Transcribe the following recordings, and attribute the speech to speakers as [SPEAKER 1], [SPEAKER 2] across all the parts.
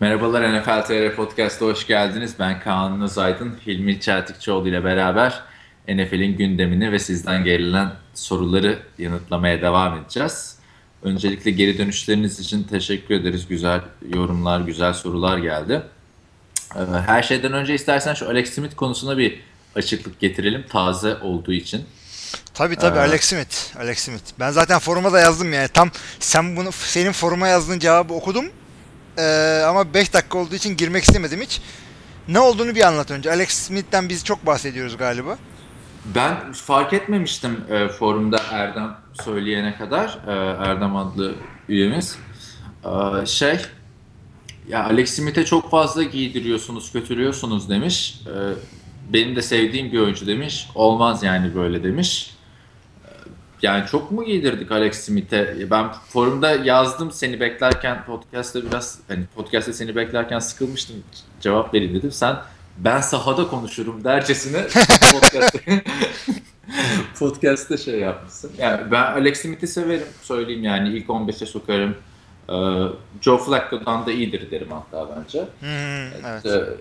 [SPEAKER 1] Merhabalar NFL TR Podcast'a hoş geldiniz. Ben Kaan Özaydın, Hilmi Çeltikçioğlu ile beraber NFL'in gündemini ve sizden gelen soruları yanıtlamaya devam edeceğiz. Öncelikle geri dönüşleriniz için teşekkür ederiz. Güzel yorumlar, güzel sorular geldi. Ee, her şeyden önce istersen şu Alex Smith konusuna bir açıklık getirelim. Taze olduğu için.
[SPEAKER 2] Tabii tabii ee, Alex Smith. Alex Smith. Ben zaten foruma da yazdım yani. Tam sen bunu senin foruma yazdığın cevabı okudum. Ee, ama 5 dakika olduğu için girmek istemedim hiç. Ne olduğunu bir anlat önce. Alex Smith'ten biz çok bahsediyoruz galiba.
[SPEAKER 1] Ben fark etmemiştim e, forumda Erdem söyleyene kadar. E, Erdem adlı üyemiz. E, şey ya Alex Smith'e çok fazla giydiriyorsunuz, götürüyorsunuz demiş. E, benim de sevdiğim bir oyuncu demiş. Olmaz yani böyle demiş. Yani çok mu giydirdik Alex Smith'e? Ben forumda yazdım seni beklerken podcast'ta biraz hani podcast'ta seni beklerken sıkılmıştım. Cevap vereyim dedim. Sen ben sahada konuşurum dercesine podcast'ta şey yapmışsın. Yani ben Alex Smith'i severim. Söyleyeyim yani ilk 15'e sokarım. Ee, Joe Flacco'dan da iyidir derim hatta bence.
[SPEAKER 2] Hmm, evet.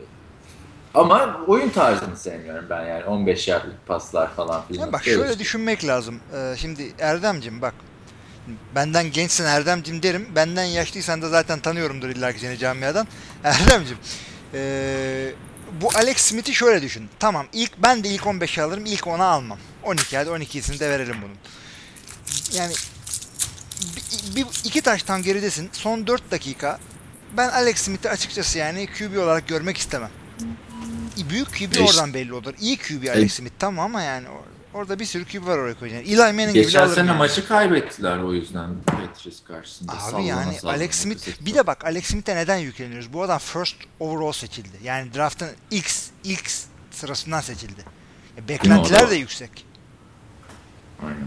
[SPEAKER 1] Ama oyun tarzını sevmiyorum ben yani 15 yardlık paslar falan filan.
[SPEAKER 2] Ya bak şöyle düşünmek lazım. Ee, şimdi Erdemcim bak benden gençsin Erdemcim derim. Benden yaşlıysan da zaten tanıyorumdur illa ki seni camiadan. Erdemcim ee, bu Alex Smith'i şöyle düşün. Tamam ilk ben de ilk 15 alırım ilk 10'a almam. 12 hadi 12'sini de verelim bunun. Yani bir, bir, iki taştan geridesin. Son 4 dakika ben Alex Smith'i açıkçası yani QB olarak görmek istemem büyük QB e oradan belli olur. İyi QB e Alex Smith tamam ama yani orada bir sürü QB var oraya koyacaksın. Eli Manning
[SPEAKER 1] gibi Geçen sene yani. maçı kaybettiler o yüzden Patriots karşısında.
[SPEAKER 2] Abi sallana, yani sallana Alex Smith bir de bak Alex Smith'e neden yükleniyoruz? Bu adam first overall seçildi. Yani draft'ın ilk ilk sırasından seçildi. Beklentiler de yüksek.
[SPEAKER 1] Aynen.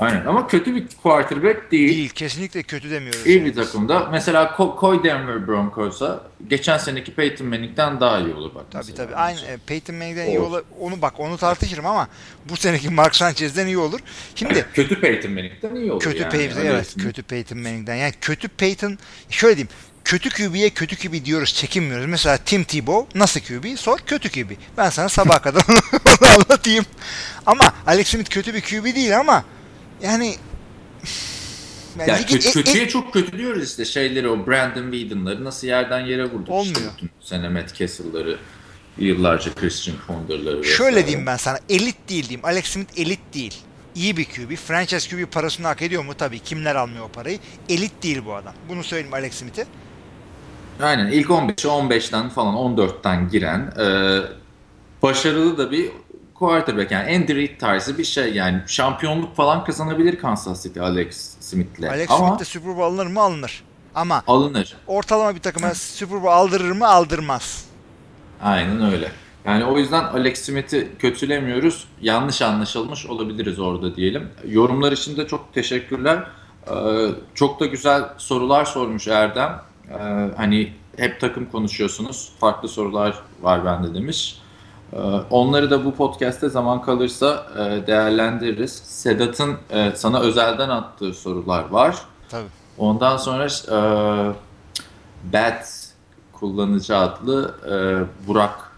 [SPEAKER 1] Aynen ama kötü bir quarterback değil.
[SPEAKER 2] Değil kesinlikle kötü demiyoruz.
[SPEAKER 1] İyi bir takımda. Mesela ko- koy Denver Broncos'a geçen seneki Peyton Manning'den daha iyi olur bak.
[SPEAKER 2] Tabii tabii. Aynı e, Peyton Manning'den iyi olur. Onu bak onu tartışırım ama bu seneki Mark Sanchez'den iyi olur. Şimdi
[SPEAKER 1] kötü Peyton Manning'den iyi olur
[SPEAKER 2] kötü
[SPEAKER 1] yani.
[SPEAKER 2] Peyton evet Öylesine. kötü Peyton Manning'den. Yani kötü Peyton şöyle diyeyim kötü QB'ye kötü QB diyoruz, çekinmiyoruz. Mesela Tim Tebow nasıl QB? Sor kötü QB. Ben sana sabah kadar onu anlatayım. Ama Alex Smith kötü bir QB değil ama yani
[SPEAKER 1] yani ya kötü, kötüye e, çok kötü diyoruz işte şeyleri o Brandon Whedon'ları nasıl yerden yere vurduk.
[SPEAKER 2] Olmuyor. İşte
[SPEAKER 1] bütün sene Matt Castle'ları yıllarca Christian Ponder'ları.
[SPEAKER 2] Şöyle diyeyim ben sana elit değil diyeyim. Alex Smith elit değil. İyi bir QB. Franchise QB parasını hak ediyor mu? Tabii. Kimler almıyor o parayı? Elit değil bu adam. Bunu söyleyeyim Alex Smith'e.
[SPEAKER 1] Aynen. ilk 15'e 15'ten falan 14'ten giren e, başarılı da bir quarterback yani Andy Reid tarzı bir şey yani şampiyonluk falan kazanabilir Kansas City Alex Smith'le.
[SPEAKER 2] Alex Ama, Smith de Super Bowl alınır mı alınır. Ama
[SPEAKER 1] alınır.
[SPEAKER 2] ortalama bir takıma Super Bowl aldırır mı aldırmaz.
[SPEAKER 1] Aynen öyle. Yani o yüzden Alex Smith'i kötülemiyoruz. Yanlış anlaşılmış olabiliriz orada diyelim. Yorumlar için de çok teşekkürler. Ee, çok da güzel sorular sormuş Erdem. Ee, hani hep takım konuşuyorsunuz. Farklı sorular var bende demiş. Ee, onları da bu podcast'te zaman kalırsa e, değerlendiririz. Sedat'ın e, sana özelden attığı sorular var.
[SPEAKER 2] Tabii.
[SPEAKER 1] Ondan sonra e, Bat kullanıcı adlı Burak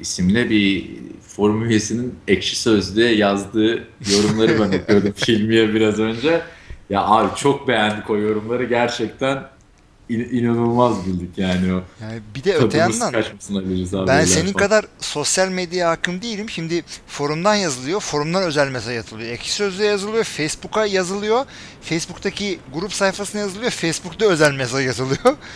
[SPEAKER 1] isimli bir forum üyesinin ekşi sözlüğe yazdığı yorumları ben okuyordum filmiye biraz önce. Ya abi çok beğendik o yorumları gerçekten in, inanılmaz güldük yani o.
[SPEAKER 2] Yani bir de öte yandan ben senin falan. kadar sosyal medya hakim değilim. Şimdi forumdan yazılıyor. Forumdan özel mesaj atılıyor. Ekşi Sözlüğe yazılıyor. Facebook'a yazılıyor. Facebook'taki grup sayfasına yazılıyor. Facebook'ta özel mesaj yazılıyor.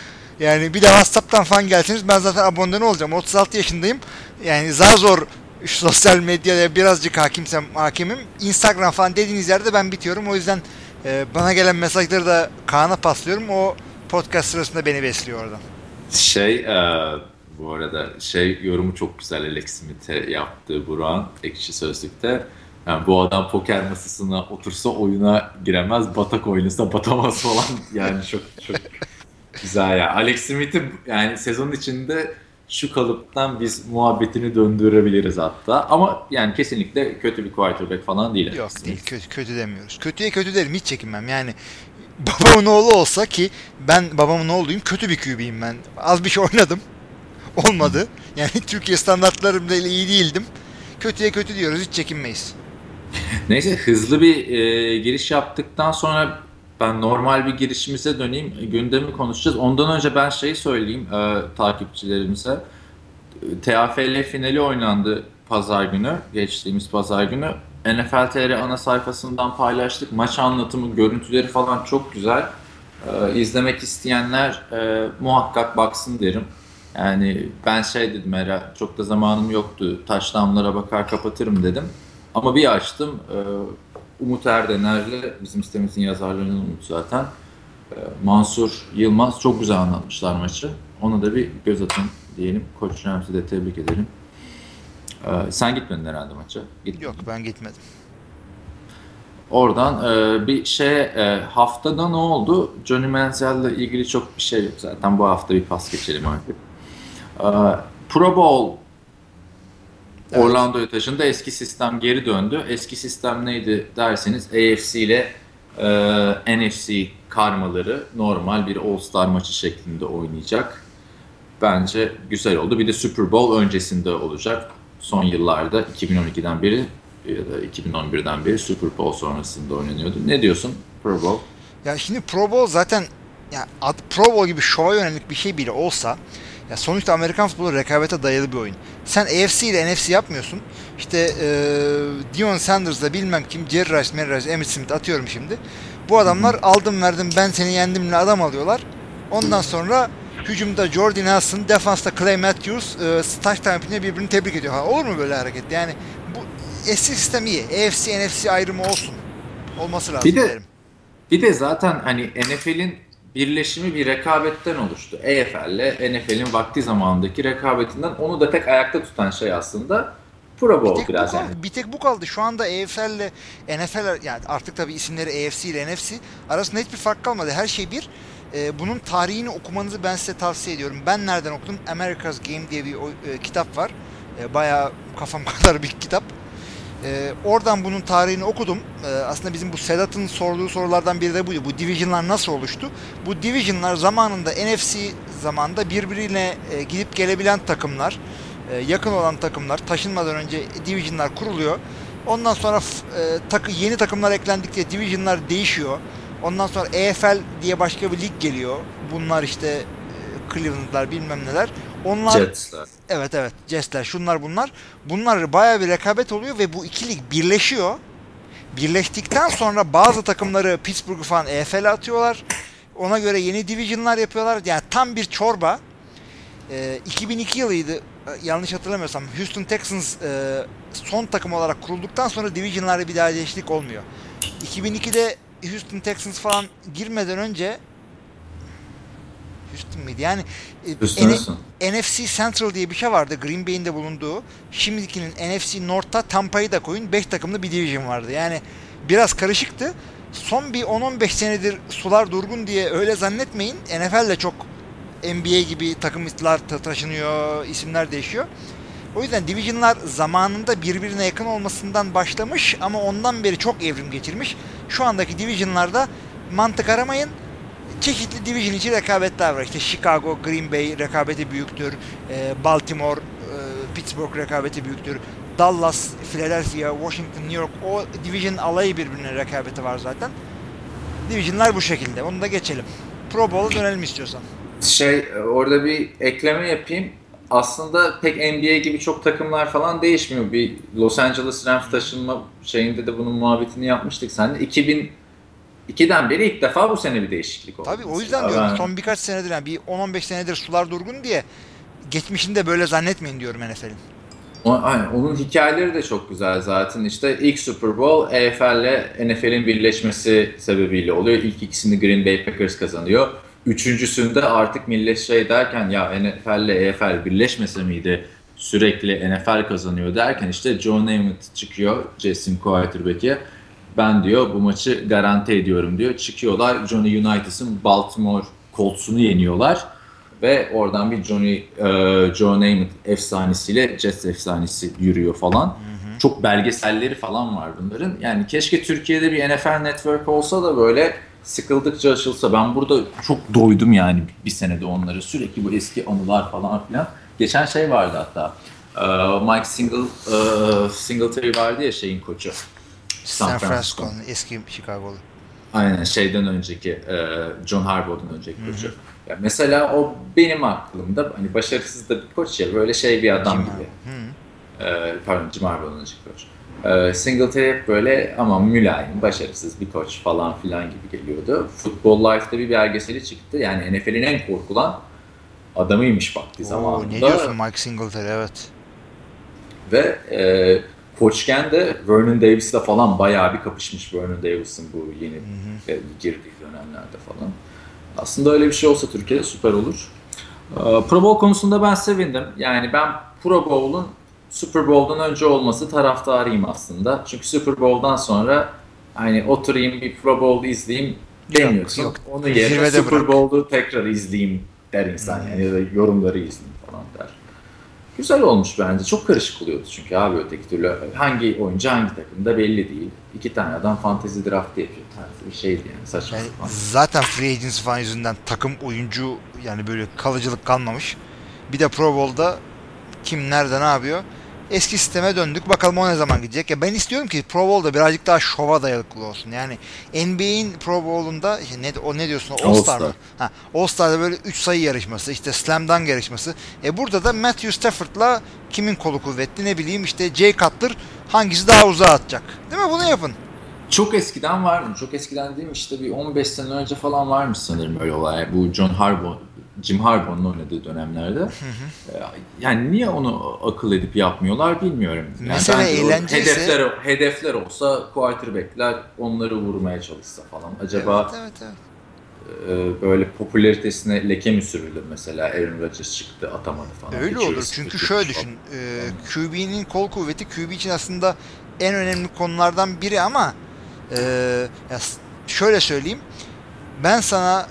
[SPEAKER 2] Yani bir de WhatsApp'tan falan gelseniz ben zaten abone olacağım. 36 yaşındayım. Yani zar zor şu sosyal medyaya birazcık hakimsem hakimim. Instagram falan dediğiniz yerde ben bitiyorum. O yüzden e, bana gelen mesajları da Kaan'a paslıyorum. O podcast sırasında beni besliyor oradan.
[SPEAKER 1] Şey e, bu arada şey yorumu çok güzel Alex Smith'e yaptığı Burak'ın ekşi sözlükte. Yani bu adam poker masasına otursa oyuna giremez, batak oynasa batamaz falan. Yani çok çok güzel ya. Alex Smith'i yani sezon içinde şu kalıptan biz muhabbetini döndürebiliriz hatta. Ama yani kesinlikle kötü bir quarterback falan değil.
[SPEAKER 2] Yok değil kötü, kötü demiyoruz. Kötüye kötü derim hiç çekinmem. Yani babamın oğlu olsa ki ben babamın oğluyum kötü bir QB'yim ben. Az bir şey oynadım. Olmadı. Yani Türkiye standartlarımda iyi değildim. Kötüye kötü diyoruz hiç çekinmeyiz.
[SPEAKER 1] Neyse hızlı bir e, giriş yaptıktan sonra ben normal bir girişimize döneyim. Gündemi konuşacağız. Ondan önce ben şeyi söyleyeyim e, takipçilerimize. TFL finali oynandı pazar günü. Geçtiğimiz pazar günü. NFL TR ana sayfasından paylaştık. Maç anlatımı, görüntüleri falan çok güzel. E, izlemek isteyenler e, muhakkak baksın derim. Yani ben şey dedim Era, çok da zamanım yoktu. Taş damlara bakar kapatırım dedim. Ama bir açtım. E, Umut Erdener'le bizim sitemizin yazarlarının Umut zaten. E, Mansur Yılmaz çok güzel anlatmışlar maçı. Ona da bir göz atın diyelim. Koç Ramsey de tebrik ederim. E, sen gitmedin herhalde maça.
[SPEAKER 2] Gitmedin. Yok ben gitmedim.
[SPEAKER 1] Oradan e, bir şey e, haftada ne oldu? Johnny Manziel'le ilgili çok bir şey yok zaten. Bu hafta bir pas geçelim artık. E, Pro Bowl Evet. Orlando'ya taşındı. Eski sistem geri döndü. Eski sistem neydi derseniz AFC ile e, NFC karmaları normal bir All-Star maçı şeklinde oynayacak. Bence güzel oldu. Bir de Super Bowl öncesinde olacak. Son yıllarda 2012'den beri ya da 2011'den beri Super Bowl sonrasında oynanıyordu. Ne diyorsun Pro Bowl?
[SPEAKER 2] Ya şimdi Pro Bowl zaten ya Pro Bowl gibi şova yönelik bir şey bile olsa ya sonuçta Amerikan futbolu rekabete dayalı bir oyun. Sen AFC ile NFC yapmıyorsun. İşte e, Dion Sanders'la bilmem kim, Jerry Rice, Mary Rice, Emmitt Smith atıyorum şimdi. Bu adamlar aldım verdim ben seni yendimle adam alıyorlar. Ondan sonra hücumda Jordan Nelson, defansta Clay Matthews, e, touchdown yapınca birbirini tebrik ediyor. Ha, olur mu böyle hareket? Yani bu eski sistem iyi. AFC, NFC ayrımı olsun. Olması lazım
[SPEAKER 1] bir de, derim. Bir de zaten hani NFL'in birleşimi bir rekabetten oluştu. EFL ile NFL'in vakti zamandaki rekabetinden onu da tek ayakta tutan şey aslında Pro Bowl bir biraz
[SPEAKER 2] yani. Bir tek bu kaldı. Şu anda EFL ile NFL yani artık tabii isimleri EFC ile NFC arasında hiçbir fark kalmadı. Her şey bir. Ee, bunun tarihini okumanızı ben size tavsiye ediyorum. Ben nereden okudum? America's Game diye bir e, kitap var. E, bayağı kafam kadar bir kitap. E, oradan bunun tarihini okudum. E, aslında bizim bu Sedat'ın sorduğu sorulardan biri de buydu. Bu divisionlar nasıl oluştu? Bu divisionlar zamanında NFC zamanda birbirine e, gidip gelebilen takımlar, e, yakın olan takımlar taşınmadan önce divisionlar kuruluyor. Ondan sonra e, takı yeni takımlar eklendikçe divisionlar değişiyor. Ondan sonra EFL diye başka bir lig geliyor. Bunlar işte e, Cleveland'lar bilmem neler. Onlar
[SPEAKER 1] Jets'ler.
[SPEAKER 2] Evet evet Jets'ler şunlar bunlar. Bunlar baya bir rekabet oluyor ve bu iki lig birleşiyor. Birleştikten sonra bazı takımları Pittsburgh falan EFL'e atıyorlar. Ona göre yeni divisionlar yapıyorlar. Yani tam bir çorba. Ee, 2002 yılıydı e, yanlış hatırlamıyorsam Houston Texans e, son takım olarak kurulduktan sonra divisionlarda bir daha değişiklik olmuyor. 2002'de Houston Texans falan girmeden önce Houston mıydı? Yani e, NFC Central diye bir şey vardı Green Bay'in de bulunduğu. Şimdikinin NFC North'ta Tampa'yı da koyun. 5 takımlı bir division vardı. Yani biraz karışıktı. Son bir 10-15 senedir sular durgun diye öyle zannetmeyin. NFL de çok NBA gibi takımlar taşınıyor, isimler değişiyor. O yüzden divisionlar zamanında birbirine yakın olmasından başlamış ama ondan beri çok evrim geçirmiş. Şu andaki divisionlarda mantık aramayın çeşitli division içi rekabetler var. İşte Chicago, Green Bay rekabeti büyüktür. E, Baltimore, e, Pittsburgh rekabeti büyüktür. Dallas, Philadelphia, Washington, New York o division alayı birbirine rekabeti var zaten. Divisionlar bu şekilde. Onu da geçelim. Pro Bowl'a dönelim istiyorsan.
[SPEAKER 1] Şey orada bir ekleme yapayım. Aslında pek NBA gibi çok takımlar falan değişmiyor. Bir Los Angeles Rams taşınma şeyinde de bunun muhabbetini yapmıştık sen de. 2000 İkiden beri ilk defa bu sene bir değişiklik oldu.
[SPEAKER 2] Tabii o yüzden diyorum ben... son birkaç senedir yani bir 10-15 senedir sular durgun diye geçmişinde böyle zannetmeyin diyorum NFL'in.
[SPEAKER 1] Aynen. Onun hikayeleri de çok güzel zaten. İşte ilk Super Bowl EFL ile NFL'in birleşmesi sebebiyle oluyor. İlk ikisini Green Bay Packers kazanıyor. Üçüncüsünde artık millet şey derken ya NFL ile EFL birleşmese miydi sürekli NFL kazanıyor derken işte Joe Namath çıkıyor Jason quarterback'e ben diyor bu maçı garanti ediyorum diyor. Çıkıyorlar Johnny United'ın Baltimore Colts'unu yeniyorlar ve oradan bir Johnny e, Joe Namath efsanesiyle Jets efsanesi yürüyor falan. Hı hı. Çok belgeselleri falan var bunların. Yani keşke Türkiye'de bir NFL Network olsa da böyle sıkıldıkça açılsa ben burada çok doydum yani bir senede onları sürekli bu eski anılar falan filan. Geçen şey vardı hatta ee, Mike Single, e, Singletary vardı ya şeyin koçu.
[SPEAKER 2] San Francisco'nun eski Chicago'lu.
[SPEAKER 1] Aynen şeyden önceki e, John Harbaugh'dan önceki koçu. Hı hı. Yani mesela o benim aklımda hani başarısız da bir koç ya böyle şey bir adam Jim gibi. Hı. E, pardon Jim Harbaugh'dan önceki koç. E, Singletary hep böyle ama mülayim, başarısız bir koç falan filan gibi geliyordu. Football Life'da bir belgeseli çıktı. Yani NFL'in en korkulan adamıymış vakti zamanında.
[SPEAKER 2] Ne diyorsun Mike Singletary evet.
[SPEAKER 1] Ve e, Koçken de Vernon Davis'le falan bayağı bir kapışmış Vernon Davis'in bu yeni hı hı. E, girdiği dönemlerde falan. Aslında öyle bir şey olsa Türkiye'de süper olur. E, Pro Bowl konusunda ben sevindim. Yani ben Pro Bowl'un Super Bowl'dan önce olması taraftarıyım aslında. Çünkü Super Bowl'dan sonra hani oturayım bir Pro Bowl izleyeyim demiyorsun. Yok, yok. Onun yerine Super Bowl'u tekrar izleyeyim der insan yani ya da yorumları izleyeyim falan der. Güzel olmuş bence. Çok karışık oluyordu çünkü abi öteki türlü hangi oyuncu hangi takımda belli değil. İki tane adam fantezi draft yapıyor tarzı bir şeydi yani saçma yani
[SPEAKER 2] Zaten free agency falan yüzünden takım oyuncu yani böyle kalıcılık kalmamış. Bir de Pro Bowl'da kim nerede ne yapıyor eski sisteme döndük. Bakalım o ne zaman gidecek. Ya ben istiyorum ki Pro Bowl'da birazcık daha şova dayalıklı olsun. Yani NBA'in Pro Bowl'unda ne o ne diyorsun? All Star mı? Ha, All Star'da böyle 3 sayı yarışması, işte Slam Dunk yarışması. E burada da Matthew Stafford'la kimin kolu kuvvetli ne bileyim işte Jay Cutler hangisi daha uzağa atacak. Değil mi? Bunu yapın.
[SPEAKER 1] Çok eskiden var mı? Çok eskiden değil mi? İşte bir 15 sene önce falan varmış sanırım öyle olay. Bu John Harbaugh Jim Harbaugh'un oynadığı dönemlerde. Hı hı. Ee, yani niye onu akıl edip yapmıyorlar bilmiyorum. Yani
[SPEAKER 2] Mesela eğlenceyse...
[SPEAKER 1] Hedefler, hedefler olsa quarterback'ler onları vurmaya çalışsa falan. Acaba evet, evet, evet. E, böyle popülaritesine leke mi sürülür mesela Aaron Rodgers çıktı atamadı falan.
[SPEAKER 2] Öyle olur çünkü şöyle düşün. E, QB'nin kol kuvveti QB için aslında en önemli konulardan biri ama e, şöyle söyleyeyim. Ben sana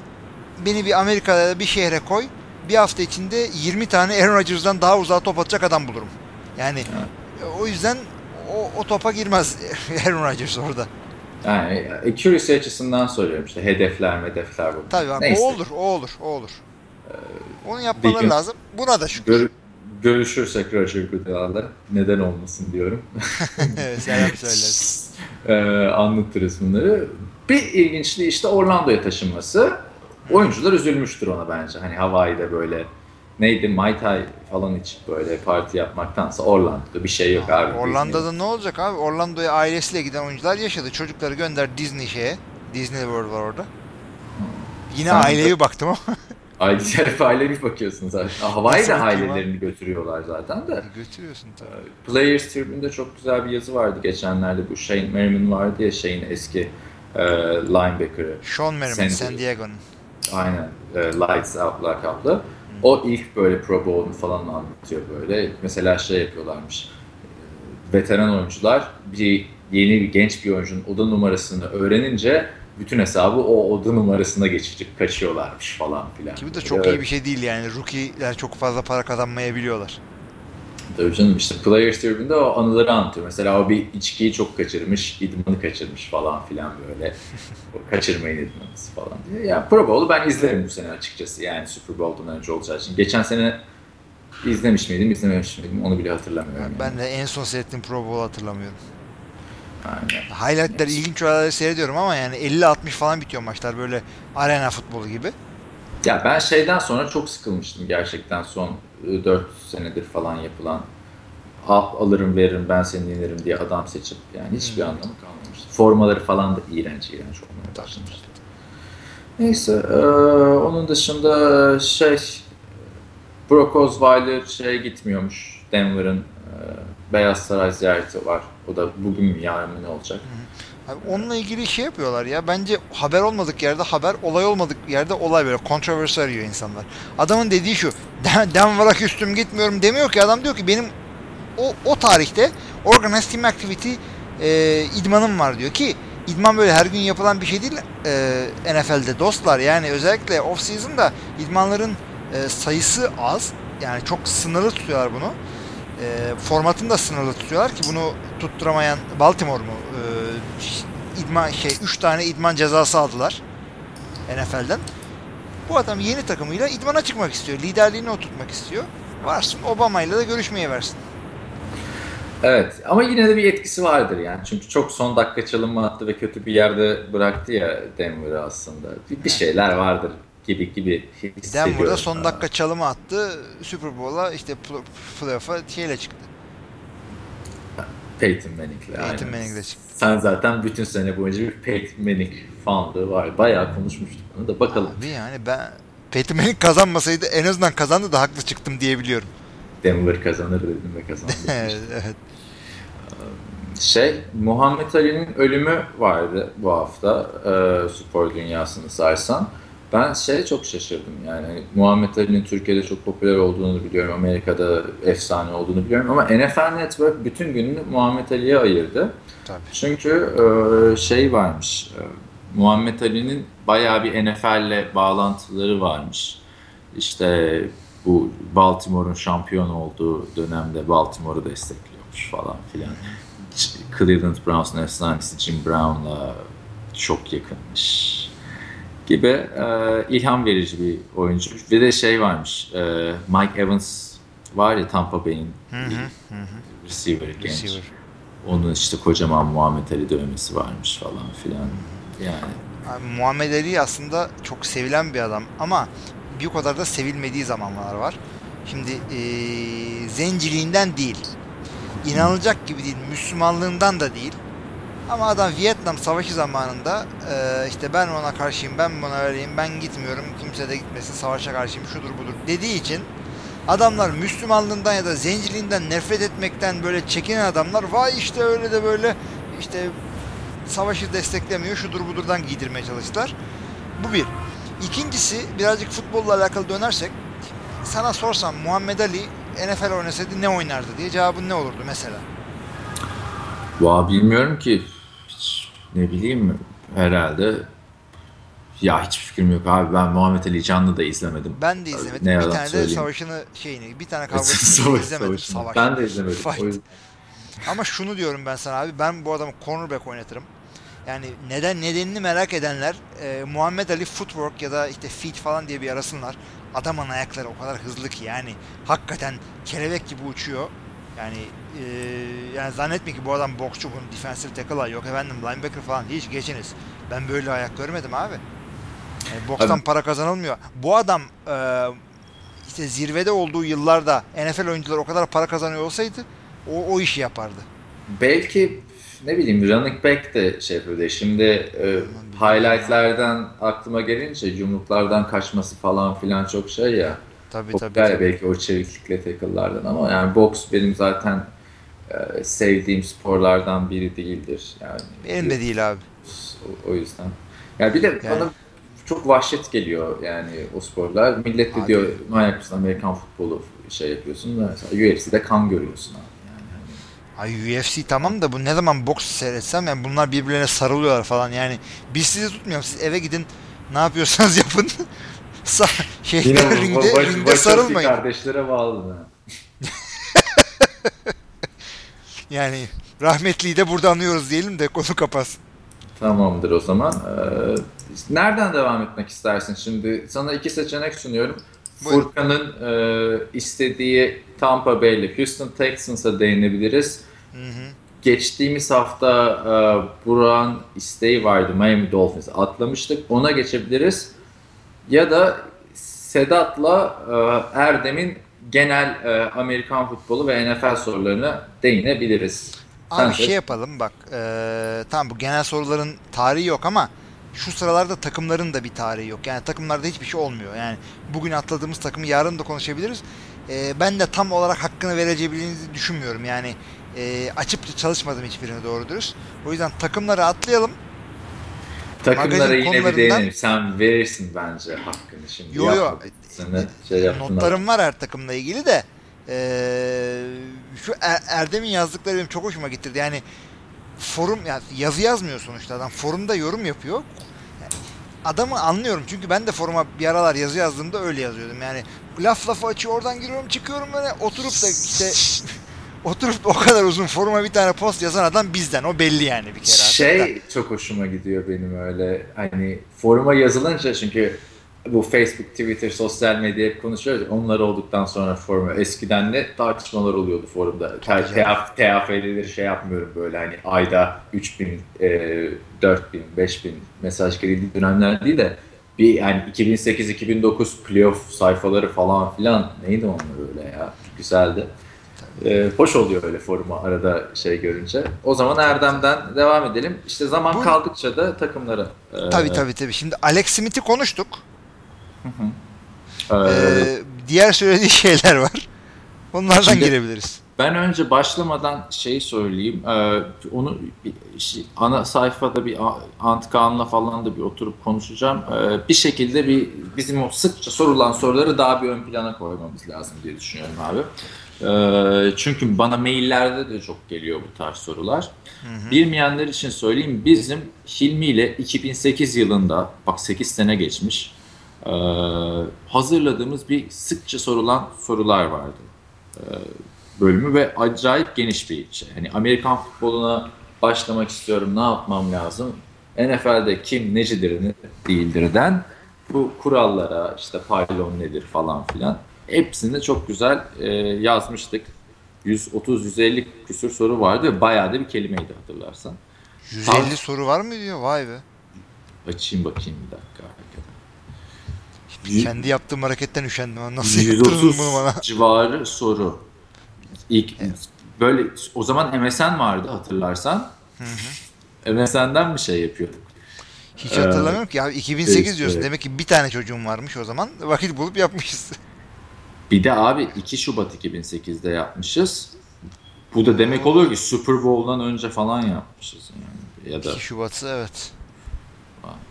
[SPEAKER 2] beni bir Amerika'da bir şehre koy. Bir hafta içinde 20 tane Aaron Rodgers'dan daha uzağa top atacak adam bulurum. Yani evet. o yüzden o, o topa girmez Aaron Rodgers orada.
[SPEAKER 1] Yani accuracy açısından soruyorum işte hedefler hedefler bu.
[SPEAKER 2] Tabii abi, o olur o olur o olur. Ee, Onu yapmaları gün, lazım. Buna da şükür. Gör,
[SPEAKER 1] görüşürsek Roger Goodell'la neden olmasın diyorum.
[SPEAKER 2] Selam söyleriz.
[SPEAKER 1] ee, anlatırız bunları. Bir ilginçliği işte Orlando'ya taşınması oyuncular üzülmüştür ona bence. Hani Hawaii'de böyle neydi Mai Tai falan içip böyle parti yapmaktansa Orlando'da bir şey yok abi.
[SPEAKER 2] Orlando'da ne olacak abi? Orlando'ya ailesiyle giden oyuncular yaşadı. Çocukları gönder Disney şeye. Disney World var orada. Hmm. Yine Sen ailevi de... baktım ama.
[SPEAKER 1] Aile, hep ailevi bakıyorsun zaten. Hawaii'de ailelerini götürüyorlar zaten de.
[SPEAKER 2] Götürüyorsun tabii.
[SPEAKER 1] Ee, Players Tribune'de çok güzel bir yazı vardı geçenlerde. Bu Shane Merriman vardı ya şeyin eski e, linebacker'ı.
[SPEAKER 2] Sean Merriman, San, San Diego'nun.
[SPEAKER 1] Aynen. E, Lights Out lakaplı. O ilk böyle Pro Bowl'unu falan anlatıyor böyle. Mesela şey yapıyorlarmış. E, veteran oyuncular bir yeni bir genç bir oyuncunun oda numarasını öğrenince bütün hesabı o oda numarasına geçecek kaçıyorlarmış falan filan.
[SPEAKER 2] Ki bu da çok evet. iyi bir şey değil yani. Rookie'ler çok fazla para kazanmayabiliyorlar.
[SPEAKER 1] Tabii canım işte Players Tribune'de o anıları anlatıyor. Mesela o bir içkiyi çok kaçırmış, idmanı kaçırmış falan filan böyle. o kaçırmayın idmanınızı falan diye. Ya Pro Bowl'u ben izlerim bu sene açıkçası yani Super Bowl'dan önce olacağı için. Geçen sene izlemiş miydim, izlememiş miydim onu bile hatırlamıyorum. Yani.
[SPEAKER 2] Ben de en son seyrettiğim Pro Bowl'u hatırlamıyorum. Aynen. Highlight'ler ilginç olayları seyrediyorum ama yani 50-60 falan bitiyor maçlar böyle arena futbolu gibi.
[SPEAKER 1] Ya ben şeyden sonra çok sıkılmıştım gerçekten son 4 senedir falan yapılan al, alırım veririm ben seni yenerim diye adam seçip yani hiçbir hmm. anlamı kalmamıştı. Formaları falan da iğrenç iğrenç olmaya başlamıştı. Neyse e, onun dışında şey Brock Osweiler şeye gitmiyormuş Denver'ın e, Beyaz Saray ziyareti var. O da bugün yarın ne olacak?
[SPEAKER 2] Abi onunla ilgili şey yapıyorlar ya. Bence haber olmadık yerde haber, olay olmadık yerde olay böyle. Kontroversi arıyor insanlar. Adamın dediği şu. Denver'a küstüm gitmiyorum demiyor ki. Adam diyor ki benim o, o tarihte Organized Team Activity e, idmanım var diyor ki idman böyle her gün yapılan bir şey değil e, NFL'de dostlar. Yani özellikle off season'da idmanların e, sayısı az. Yani çok sınırlı tutuyorlar bunu. E, formatını da sınırlı tutuyorlar ki bunu tutturamayan Baltimore mu? E, idman şey 3 tane idman cezası aldılar. NFL'den. Bu adam yeni takımıyla idmana çıkmak istiyor. Liderliğini oturtmak istiyor. Varsın Obama ile de görüşmeye versin.
[SPEAKER 1] Evet ama yine de bir etkisi vardır yani. Çünkü çok son dakika çalınma attı ve kötü bir yerde bıraktı ya Denver'ı aslında. Bir, bir şeyler vardır gibi gibi hissediyorum.
[SPEAKER 2] Denver'da son dakika çalımı attı. Super Bowl'a işte pl- playoff'a şeyle çıktı.
[SPEAKER 1] Peyton Manning'le.
[SPEAKER 2] Peyton. Manning'le çıktı.
[SPEAKER 1] Sen zaten bütün sene boyunca bir Peyton Manning fanlığı var. Bayağı konuşmuştuk bunu da bakalım.
[SPEAKER 2] Abi yani ben Peyton Manning kazanmasaydı en azından kazandı da haklı çıktım diyebiliyorum.
[SPEAKER 1] Denver kazanır dedim ve kazandı.
[SPEAKER 2] evet.
[SPEAKER 1] Şey, Muhammed Ali'nin ölümü vardı bu hafta e, spor dünyasını sarsan. Ben şey çok şaşırdım yani hani Muhammed Ali'nin Türkiye'de çok popüler olduğunu biliyorum, Amerika'da efsane olduğunu biliyorum ama NFL Network bütün gününü Muhammed Ali'ye ayırdı.
[SPEAKER 2] Tabii.
[SPEAKER 1] Çünkü e, şey varmış, e, Muhammed Ali'nin bayağı bir NFL'le bağlantıları varmış. İşte bu Baltimore'un şampiyon olduğu dönemde Baltimore'u destekliyormuş falan filan. Cleveland Browns'un efsanesi Jim Brown'la çok yakınmış gibi e, ilham verici bir oyuncu. Bir de şey varmış, e, Mike Evans var ya Tampa Bay'in receiver genç.
[SPEAKER 2] Receiver.
[SPEAKER 1] Onun işte kocaman Muhammed Ali dövmesi varmış falan filan. Yani
[SPEAKER 2] Abi, Muhammed Ali aslında çok sevilen bir adam ama bir o kadar da sevilmediği zamanlar var. Şimdi eee, zenciliğinden değil, inanılacak gibi değil, Müslümanlığından da değil. Ama adam Vietnam Savaşı zamanında eee, işte ben ona karşıyım, ben buna öyleyim, ben gitmiyorum, kimse de gitmesin, savaşa karşıyım, şudur budur dediği için adamlar Müslümanlığından ya da zenciliğinden nefret etmekten böyle çekinen adamlar vay işte öyle de böyle işte savaşı desteklemiyor, şudur budurdan giydirmeye çalıştılar. Bu bir. İkincisi birazcık futbolla alakalı dönersek sana sorsam Muhammed Ali NFL oynasaydı ne oynardı diye cevabın ne olurdu mesela?
[SPEAKER 1] Valla bilmiyorum ki ne bileyim herhalde ya hiç fikrim yok abi ben Muhammed Ali canlı da izlemedim.
[SPEAKER 2] Ben de izlemedim.
[SPEAKER 1] Ne
[SPEAKER 2] bir tane de
[SPEAKER 1] söyleyeyim.
[SPEAKER 2] savaşını şeyini bir tane kavgasını
[SPEAKER 1] Savaş-
[SPEAKER 2] izlemedim.
[SPEAKER 1] savaşını.
[SPEAKER 2] Savaş.
[SPEAKER 1] Ben de izlemedim.
[SPEAKER 2] Fight.
[SPEAKER 1] O yüzden-
[SPEAKER 2] Ama şunu diyorum ben sana abi ben bu adamı cornerback oynatırım. Yani neden nedenini merak edenler e, Muhammed Ali footwork ya da işte feet falan diye bir arasınlar. Adamın ayakları o kadar hızlı ki yani hakikaten kelebek gibi uçuyor. Yani e, yani zannetme ki bu adam boksçu bunun defensive tackle'a yok efendim linebacker falan hiç geçiniz. Ben böyle ayak görmedim abi. Yani bokstan
[SPEAKER 1] Abi-
[SPEAKER 2] para kazanılmıyor. Bu adam e, işte zirvede olduğu yıllarda NFL oyuncuları o kadar para kazanıyor olsaydı o, o işi yapardı.
[SPEAKER 1] Belki ne bileyim running back de şey yapıyordu. Şimdi e, highlightlerden aklıma gelince yumruklardan kaçması falan filan çok şey ya.
[SPEAKER 2] Tabii tabii.
[SPEAKER 1] Popüler
[SPEAKER 2] tabii.
[SPEAKER 1] belki o çeviklikle tackle'lardan ama yani boks benim zaten e, sevdiğim sporlardan biri değildir. Yani
[SPEAKER 2] Benim de değil abi.
[SPEAKER 1] o, o yüzden. Yani bir de
[SPEAKER 2] Yani-
[SPEAKER 1] bana çok vahşet geliyor yani o sporlar. Millet de
[SPEAKER 2] Abi.
[SPEAKER 1] diyor manyak mısın Amerikan futbolu şey yapıyorsun da mesela UFC'de kan görüyorsun abi. Yani
[SPEAKER 2] Ay UFC tamam da bu ne zaman boks seyretsem yani bunlar birbirlerine sarılıyorlar falan yani biz sizi tutmuyorum siz eve gidin ne yapıyorsanız yapın Şeyde
[SPEAKER 1] Yine
[SPEAKER 2] ringde,
[SPEAKER 1] baş-
[SPEAKER 2] ringde sarılmayın
[SPEAKER 1] kardeşlere bağlı
[SPEAKER 2] yani rahmetliyi de burada anıyoruz diyelim de konu kapatsın
[SPEAKER 1] Tamamdır o zaman. Ee, nereden devam etmek istersin? Şimdi sana iki seçenek sunuyorum.
[SPEAKER 2] Buyurun.
[SPEAKER 1] Furkan'ın e, istediği Tampa Bay ile Houston Texans'a değinebiliriz.
[SPEAKER 2] hı hı.
[SPEAKER 1] Geçtiğimiz hafta e, Burak'ın isteği vardı Miami Dolphins atlamıştık. Ona geçebiliriz. Ya da Sedat'la e, Erdem'in genel e, Amerikan futbolu ve NFL sorularına değinebiliriz.
[SPEAKER 2] Abi
[SPEAKER 1] Sen
[SPEAKER 2] şey yapalım bak eee tamam bu genel soruların tarihi yok ama şu sıralarda takımların da bir tarihi yok. Yani takımlarda hiçbir şey olmuyor. Yani bugün atladığımız takımı yarın da konuşabiliriz. Eee, ben de tam olarak hakkını verebileceğinizi düşünmüyorum. Yani eee açıp çalışmadım hiçbirini doğru dürüst. O yüzden takımları atlayalım.
[SPEAKER 1] Takımlara yine bir
[SPEAKER 2] konularından-
[SPEAKER 1] değinelim. Sen verirsin bence hakkını şimdi.
[SPEAKER 2] Yo, yo.
[SPEAKER 1] Sana şey.
[SPEAKER 2] Notlarım var her takımla ilgili de eee, şu Er- Erdem'in yazdıkları benim çok hoşuma gitti. Yani forum yani yazı yazmıyor sonuçta adam forumda yorum yapıyor. Yani adamı anlıyorum çünkü ben de foruma bir aralar yazı yazdığımda öyle yazıyordum. Yani laf lafı açıyor oradan giriyorum çıkıyorum böyle oturup da işte oturup o kadar uzun foruma bir tane post yazan adam bizden. O belli yani bir kere.
[SPEAKER 1] Şey artık. çok hoşuma gidiyor benim öyle. Hani foruma yazılınca çünkü bu Facebook, Twitter, sosyal medya hep konuşuyoruz. Onlar olduktan sonra foruma eskiden ne tartışmalar oluyordu forumda. TAF, TAF'leri şey yapmıyorum böyle hani ayda 3000, e, 4000, 5000 mesaj geldiği dönemler değil de bir yani 2008-2009 playoff sayfaları falan filan neydi onlar öyle ya güzeldi. Ee, hoş oluyor öyle foruma arada şey görünce. O zaman Erdem'den devam edelim. İşte zaman Bu... kaldıkça da takımlara.
[SPEAKER 2] E... Tabii tabii tabii. Şimdi Alex Smith'i konuştuk. Hı hı. Ee, ee, diğer söylediği şeyler var. Onlardan Şimdi, girebiliriz.
[SPEAKER 1] Ben önce başlamadan şey söyleyeyim. E, onu şey, ana sayfada bir Antkan'la falan da bir oturup konuşacağım. E, bir şekilde bir bizim o sıkça sorulan soruları daha bir ön plana koymamız lazım diye düşünüyorum abi. E, çünkü bana maillerde de çok geliyor bu tarz sorular. Hı hı. Bilmeyenler için söyleyeyim. Bizim Hilmi ile 2008 yılında, bak 8 sene geçmiş, hazırladığımız bir sıkça sorulan sorular vardı bölümü ve acayip geniş bir şey. Hani Amerikan futboluna başlamak istiyorum, ne yapmam lazım? NFL'de kim necidir, ne değildirden bu kurallara, işte pylon nedir falan filan hepsini çok güzel e, yazmıştık. 130-150 küsür soru vardı ve bayağı da bir kelimeydi hatırlarsan.
[SPEAKER 2] 150 Tam, soru var mı diyor? Vay be.
[SPEAKER 1] Açayım bakayım bir dakika.
[SPEAKER 2] Kendi yaptığım hareketten üşendim. Nasıl 130 bunu bana?
[SPEAKER 1] civarı soru. İlk evet. böyle o zaman MSN vardı hatırlarsan. Hı hı. MSN'den bir şey yapıyorduk.
[SPEAKER 2] Hiç hatırlamıyorum ee, ki. Abi 2008 işte, diyorsun. Demek ki bir tane çocuğum varmış o zaman. Vakit bulup yapmışız.
[SPEAKER 1] Bir de abi 2 Şubat 2008'de yapmışız. Bu da demek oluyor ki Super Bowl'dan önce falan yapmışız yani. Ya da
[SPEAKER 2] 2 Şubat'ı evet.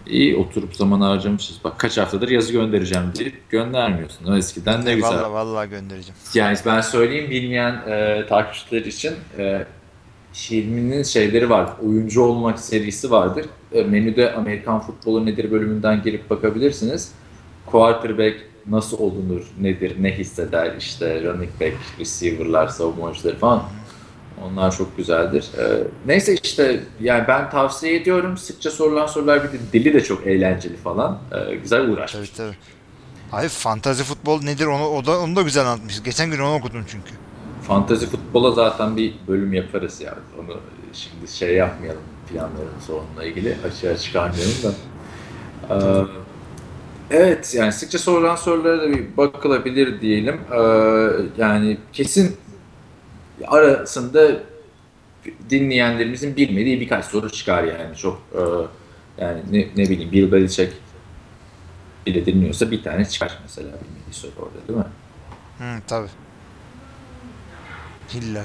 [SPEAKER 1] İyi oturup zaman harcamışız. Bak kaç haftadır yazı göndereceğim deyip göndermiyorsun. O eskiden ne güzel.
[SPEAKER 2] Valla valla göndereceğim.
[SPEAKER 1] Yani ben söyleyeyim bilmeyen e, takipçiler için e, Hilmi'nin şeyleri var. Oyuncu olmak serisi vardır. E, menüde Amerikan futbolu nedir bölümünden girip bakabilirsiniz. Quarterback nasıl olunur, nedir, ne hisseder işte running back, receiver'lar, savunma oyuncuları falan. Onlar çok güzeldir. Ee, neyse işte yani ben tavsiye ediyorum. Sıkça sorulan sorular bir de dili de çok eğlenceli falan. Ee, güzel uğraş.
[SPEAKER 2] Tabii tabii. Abi fantazi futbol nedir onu o da onu da güzel anlatmışız. Geçen gün onu okudum çünkü.
[SPEAKER 1] Fantazi futbola zaten bir bölüm yaparız ya. Onu şimdi şey yapmayalım planlarımız onunla ilgili açığa çıkarmayalım da. Ee, evet yani sıkça sorulan sorulara da bir bakılabilir diyelim. Ee, yani kesin arasında dinleyenlerimizin bilmediği birkaç soru çıkar yani çok e, yani ne, ne bileyim Bill Belichick bile dinliyorsa bir tane çıkar mesela bilmediği soru orada değil mi?
[SPEAKER 2] Hı, tabii. İlla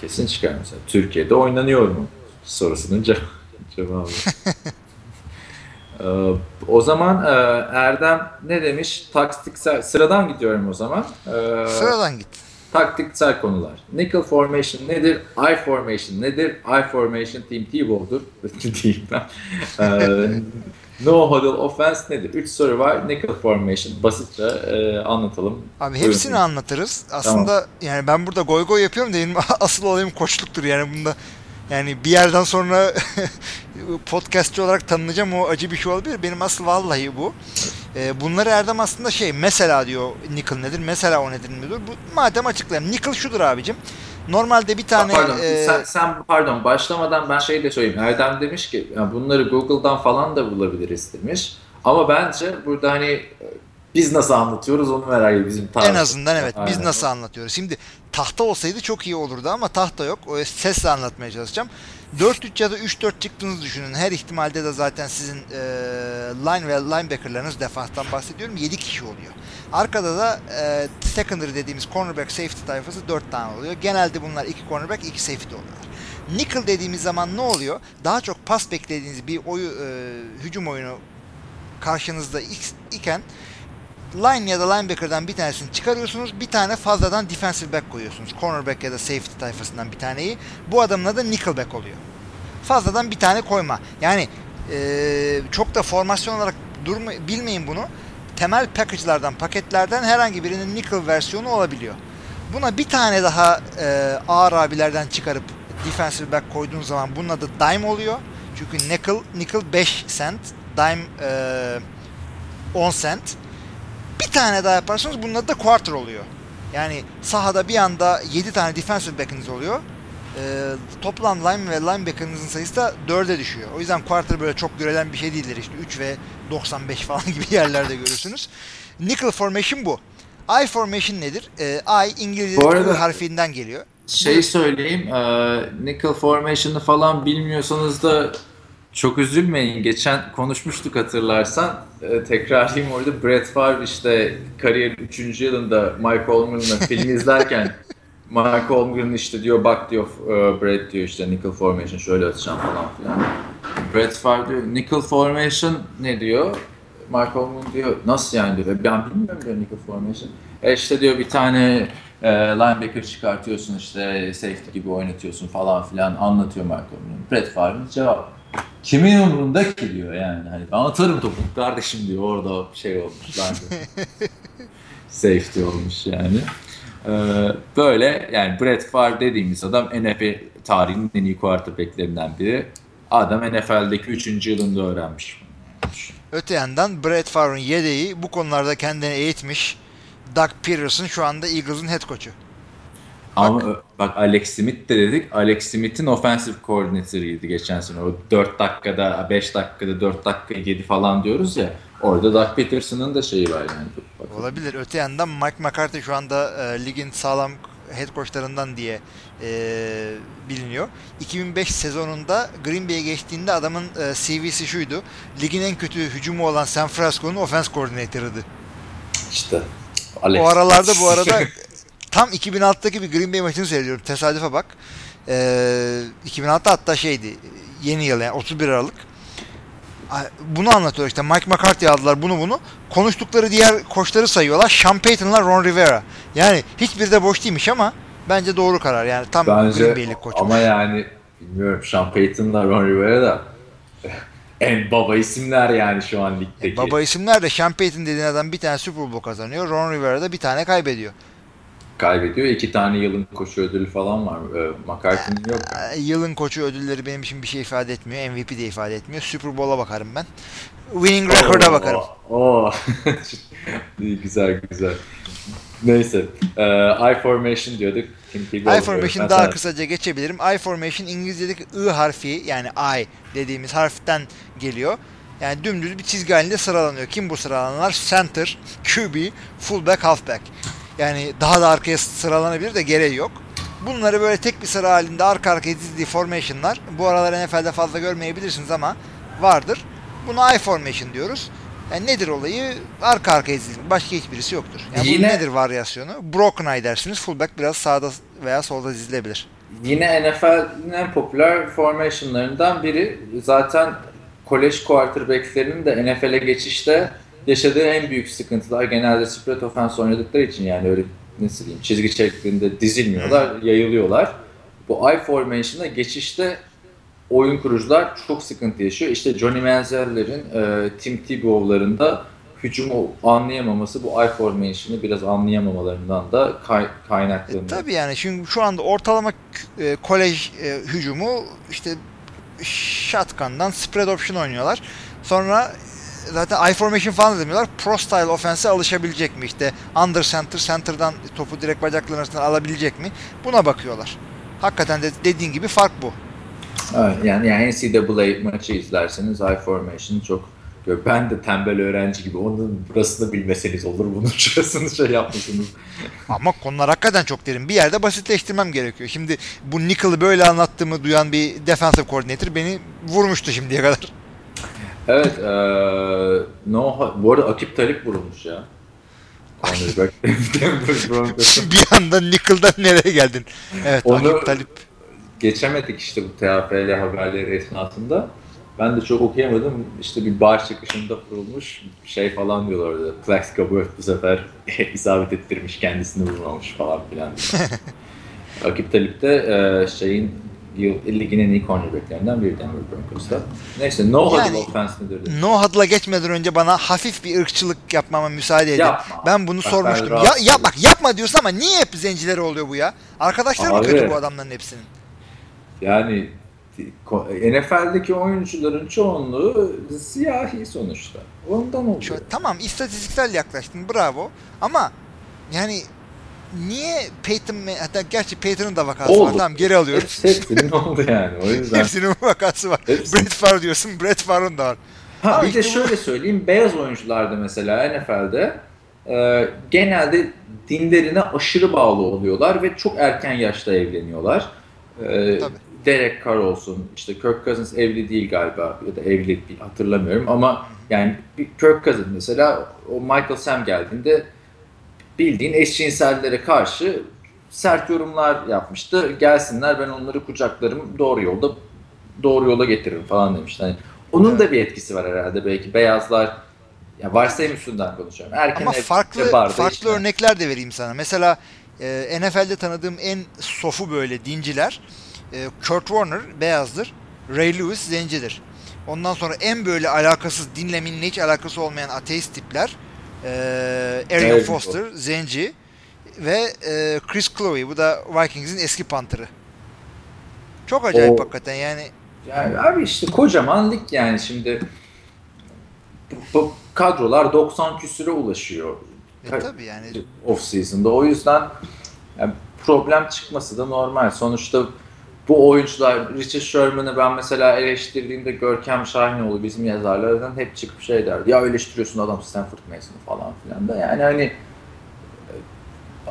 [SPEAKER 1] Kesin çıkar mesela. Türkiye'de oynanıyor mu? Sorusunun cevabı. ee, o zaman e, Erdem ne demiş? Taktiksel sıradan gidiyorum o zaman.
[SPEAKER 2] Ee, sıradan git
[SPEAKER 1] taktiksel konular. Nickel formation nedir? I formation nedir? I formation team T-ball'dur. diyeyim ben. Ee, no huddle offense nedir? Üç soru var. Nickel formation. Basitçe e, anlatalım.
[SPEAKER 2] Abi hepsini Buyurun. anlatırız. Aslında tamam. yani ben burada goy goy yapıyorum da benim asıl olayım koçluktur. Yani bunda yani bir yerden sonra podcastçı olarak tanınacağım o acı bir şey olabilir. Benim asıl vallahi bu. E, bunları Erdem aslında şey mesela diyor nickel nedir mesela o nedir midir? Bu, madem açıklayayım. Nickel şudur abicim. Normalde bir tane...
[SPEAKER 1] Pardon, e, sen, sen pardon başlamadan ben şey de söyleyeyim. Erdem demiş ki bunları Google'dan falan da bulabiliriz demiş. Ama bence burada hani biz nasıl anlatıyoruz onu merak ediyorum bizim
[SPEAKER 2] tarzı. En azından evet Aynen. biz nasıl anlatıyoruz. Şimdi tahta olsaydı çok iyi olurdu ama tahta yok. O sesle anlatmaya çalışacağım. 4-3 ya da 3-4 çıktığınızı düşünün. Her ihtimalde de zaten sizin e, line ve linebackerlarınız defanstan bahsediyorum 7 kişi oluyor. Arkada da e, secondary dediğimiz cornerback safety tayfası 4 tane oluyor. Genelde bunlar 2 cornerback 2 safety oluyorlar. Nickel dediğimiz zaman ne oluyor? Daha çok pas beklediğiniz bir oyu, e, hücum oyunu karşınızda iken line ya da linebacker'dan bir tanesini çıkarıyorsunuz. Bir tane fazladan defensive back koyuyorsunuz. Cornerback ya da safety tayfasından bir taneyi. Bu adamın adı nickelback oluyor. Fazladan bir tane koyma. Yani ee, çok da formasyon olarak durma, bilmeyin bunu. Temel package'lardan, paketlerden herhangi birinin nickel versiyonu olabiliyor. Buna bir tane daha e, ağır abilerden çıkarıp defensive back koyduğun zaman bunun adı dime oluyor. Çünkü nickel, nickel 5 cent, dime e, 10 cent. Bir tane daha yaparsanız bunun adı da quarter oluyor. Yani sahada bir anda 7 tane defensive back'iniz oluyor. E, toplam line ve linebacker'ınızın sayısı da 4'e düşüyor. O yüzden quarter böyle çok görülen bir şey değildir. İşte 3 ve 95 falan gibi yerlerde görürsünüz. Nickel formation bu. I formation nedir? E, I İngilizce arada, harfinden geliyor.
[SPEAKER 1] Şey söyleyeyim, e, nickel formation'ı falan bilmiyorsanız da çok üzülmeyin. Geçen konuşmuştuk hatırlarsan. E, tekrarlayayım orada. Brett Favre işte kariyer 3. yılında Mike Holmgren'la film izlerken Mike Holmgren işte diyor bak diyor e, Brett diyor işte nickel formation şöyle atacağım falan filan. Brett Favre diyor nickel formation ne diyor? Mike Holmgren diyor nasıl yani diyor. Ben bilmiyorum diyor nickel formation. E işte diyor bir tane e, linebacker çıkartıyorsun işte safety gibi oynatıyorsun falan filan anlatıyor Mike Holmgren. Brett Favre'ın cevap kimin umurunda ki diyor yani. Hani ben atarım topu kardeşim diyor orada şey olmuş. Ben de safety olmuş yani. Ee, böyle yani Brett Favre dediğimiz adam NFL tarihinin en iyi quarterbacklerinden biri. Adam NFL'deki 3. yılında öğrenmiş.
[SPEAKER 2] Öte yandan Brett Favre'ın yedeği bu konularda kendini eğitmiş. Doug Peterson şu anda Eagles'ın head coach'u.
[SPEAKER 1] Ama bak, bak Alex Smith de dedik. Alex Smith'in offensive coordinator'ıydı geçen sene. O 4 dakikada, 5 dakikada 4 dakika yedi falan diyoruz ya. Orada Doug Peterson'ın da şeyi var yani.
[SPEAKER 2] Bakın. Olabilir. Öte yandan Mike McCarthy şu anda e, ligin sağlam head coachlarından diye e, biliniyor. 2005 sezonunda Green Bay'e geçtiğinde adamın e, CV'si şuydu. Ligin en kötü hücumu olan San Francisco'nun offense coordinator'ıydı.
[SPEAKER 1] İşte
[SPEAKER 2] Alex. O aralarda bu arada tam 2006'daki bir Green Bay maçını seyrediyorum. Tesadüfe bak. Ee, 2006 hatta şeydi. Yeni yıl yani 31 Aralık. Bunu anlatıyor işte. Mike McCarthy aldılar bunu bunu. Konuştukları diğer koçları sayıyorlar. Sean Payton'la Ron Rivera. Yani hiçbir de boş değilmiş ama bence doğru karar. Yani tam
[SPEAKER 1] bence, Green Bay'lik koç. Ama yani bilmiyorum Sean Payton'la Ron Rivera da en baba isimler yani şu an ligdeki.
[SPEAKER 2] E, baba isimler de Sean Payton dediğin adam bir tane Super Bowl kazanıyor. Ron Rivera da bir tane kaybediyor
[SPEAKER 1] kaybediyor. İki tane yılın koçu ödülü falan var. E, McCarthy'nin yok.
[SPEAKER 2] E, yılın koçu ödülleri benim için bir şey ifade etmiyor. MVP de ifade etmiyor. Super Bowl'a bakarım ben. Winning record'a bakarım.
[SPEAKER 1] Oo. güzel güzel. Neyse. E, I formation diyorduk.
[SPEAKER 2] I formation daha kısaca geçebilirim. I formation İngilizce'deki I harfi yani I dediğimiz harften geliyor. Yani dümdüz bir çizgi halinde sıralanıyor. Kim bu sıralananlar? Center, QB, fullback, halfback. Yani daha da arkaya sıralanabilir de gereği yok. Bunları böyle tek bir sıra halinde arka arkaya dizdiği formation'lar bu aralar NFL'de fazla görmeyebilirsiniz ama vardır. Buna I formation diyoruz. Yani nedir olayı? Arka arkaya dizilmek. Başka hiçbirisi yoktur. Yani Yine... nedir varyasyonu? Broken eye dersiniz. Fullback biraz sağda veya solda dizilebilir.
[SPEAKER 1] Yine NFL'in en popüler formation'larından biri. Zaten kolej quarterback'lerinin de NFL'e geçişte yaşadığı en büyük sıkıntılar genelde spread offense oynadıkları için yani öyle nasıl diyeyim çizgi şeklinde dizilmiyorlar, yayılıyorlar. Bu I formation'a geçişte oyun kurucular çok sıkıntı yaşıyor. İşte Johnny Manziel'lerin e, Tim Tebow'ların da hücumu anlayamaması bu I formation'ı biraz anlayamamalarından da kay, kaynaklanıyor. E,
[SPEAKER 2] tabii yani çünkü şu anda ortalama e, kolej e, hücumu işte shotgun'dan spread option oynuyorlar. Sonra zaten I formation falan demiyorlar. Pro style offense'e alışabilecek mi? İşte under center, center'dan topu direkt bacakların arasından alabilecek mi? Buna bakıyorlar. Hakikaten de dediğin gibi fark bu.
[SPEAKER 1] Evet, yani, yani NCAA maçı izlerseniz I formation çok ben de tembel öğrenci gibi onun burasını bilmeseniz olur bunun şurasını şey yapmışsınız.
[SPEAKER 2] Ama konular hakikaten çok derin. Bir yerde basitleştirmem gerekiyor. Şimdi bu Nickel'ı böyle anlattığımı duyan bir defensive coordinator beni vurmuştu şimdiye kadar.
[SPEAKER 1] Evet. E, no, bu arada Akip Talip vurulmuş ya.
[SPEAKER 2] bir anda Nickel'dan nereye geldin? Evet Onu Akip Talip.
[SPEAKER 1] Geçemedik işte bu TFL haberleri esnasında. Ben de çok okuyamadım. İşte bir bar çıkışında kurulmuş şey falan diyorlar orada. Plaxico Birth bu sefer isabet ettirmiş kendisini vurmamış falan filan. Akip Talip de e, şeyin ligin en iyi cornerbacklerinden biri Denver Broncos'ta. Neyse no
[SPEAKER 2] Yani-
[SPEAKER 1] huddle offense nedir? dedim.
[SPEAKER 2] No huddle'a geçmeden önce bana hafif bir ırkçılık yapmama müsaade edin.
[SPEAKER 1] Yapma.
[SPEAKER 2] Ben bunu
[SPEAKER 1] Bak,
[SPEAKER 2] sormuştum.
[SPEAKER 1] ben
[SPEAKER 2] ya, ya bak yapma diyorsun ama niye hep zencileri oluyor bu ya? Arkadaşları mı kötü bu adamların hepsinin?
[SPEAKER 1] Yani NFL'deki oyuncuların çoğunluğu siyahi sonuçta. Ondan oluyor.
[SPEAKER 2] Şu, tamam istatistiksel yaklaştın bravo ama yani niye Peyton hatta gerçi Peyton'ın da vakası var
[SPEAKER 1] Oldu.
[SPEAKER 2] tamam geri alıyoruz.
[SPEAKER 1] Hepsi, hepsinin oldu yani. O yüzden.
[SPEAKER 2] Hepsinin vakası var.
[SPEAKER 1] Hepsi-
[SPEAKER 2] Brett Favre diyorsun Brett Favre'ın da var.
[SPEAKER 1] Ha
[SPEAKER 2] Ama
[SPEAKER 1] bir de şöyle söyleyeyim. Beyaz oyuncularda mesela NFL'de e, genelde dinlerine aşırı bağlı oluyorlar ve çok erken yaşta evleniyorlar. E,
[SPEAKER 2] Tabii.
[SPEAKER 1] Derek Carr olsun, işte Kirk Cousins evli değil galiba ya da evli bir hatırlamıyorum ama yani bir Kirk Cousins mesela o Michael Sam geldiğinde bildiğin eşcinsellere karşı sert yorumlar yapmıştı. Gelsinler ben onları kucaklarım doğru yolda doğru yola getiririm falan demişti. Hani onun da bir etkisi var herhalde belki beyazlar ya varsayım üstünden konuşuyorum. Erken
[SPEAKER 2] Ama farklı farklı
[SPEAKER 1] işte.
[SPEAKER 2] örnekler de vereyim sana. Mesela e, NFL'de tanıdığım en sofu böyle dinciler e, Kurt Warner beyazdır. Ray Lewis zencidir. Ondan sonra en böyle alakasız dinle minle hiç alakası olmayan ateist tipler e, Arian
[SPEAKER 1] Evet,
[SPEAKER 2] Foster zenci ve e, Chris Chloe bu da Vikings'in eski pantırı. Çok acayip
[SPEAKER 1] O-
[SPEAKER 2] hakikaten yani
[SPEAKER 1] Yani abi işte kocaman lig yani şimdi bu, bu kadrolar 90 küsüre ulaşıyor.
[SPEAKER 2] e, tabii yani
[SPEAKER 1] off season'da. O yüzden yani problem çıkması da normal. Sonuçta bu oyuncular Richard Sherman'ı ben mesela eleştirdiğimde Görkem Şahinoğlu bizim yazarlardan hep çıkıp şey derdi. Ya eleştiriyorsun adam Stanford mezunu falan filan da. Yani hani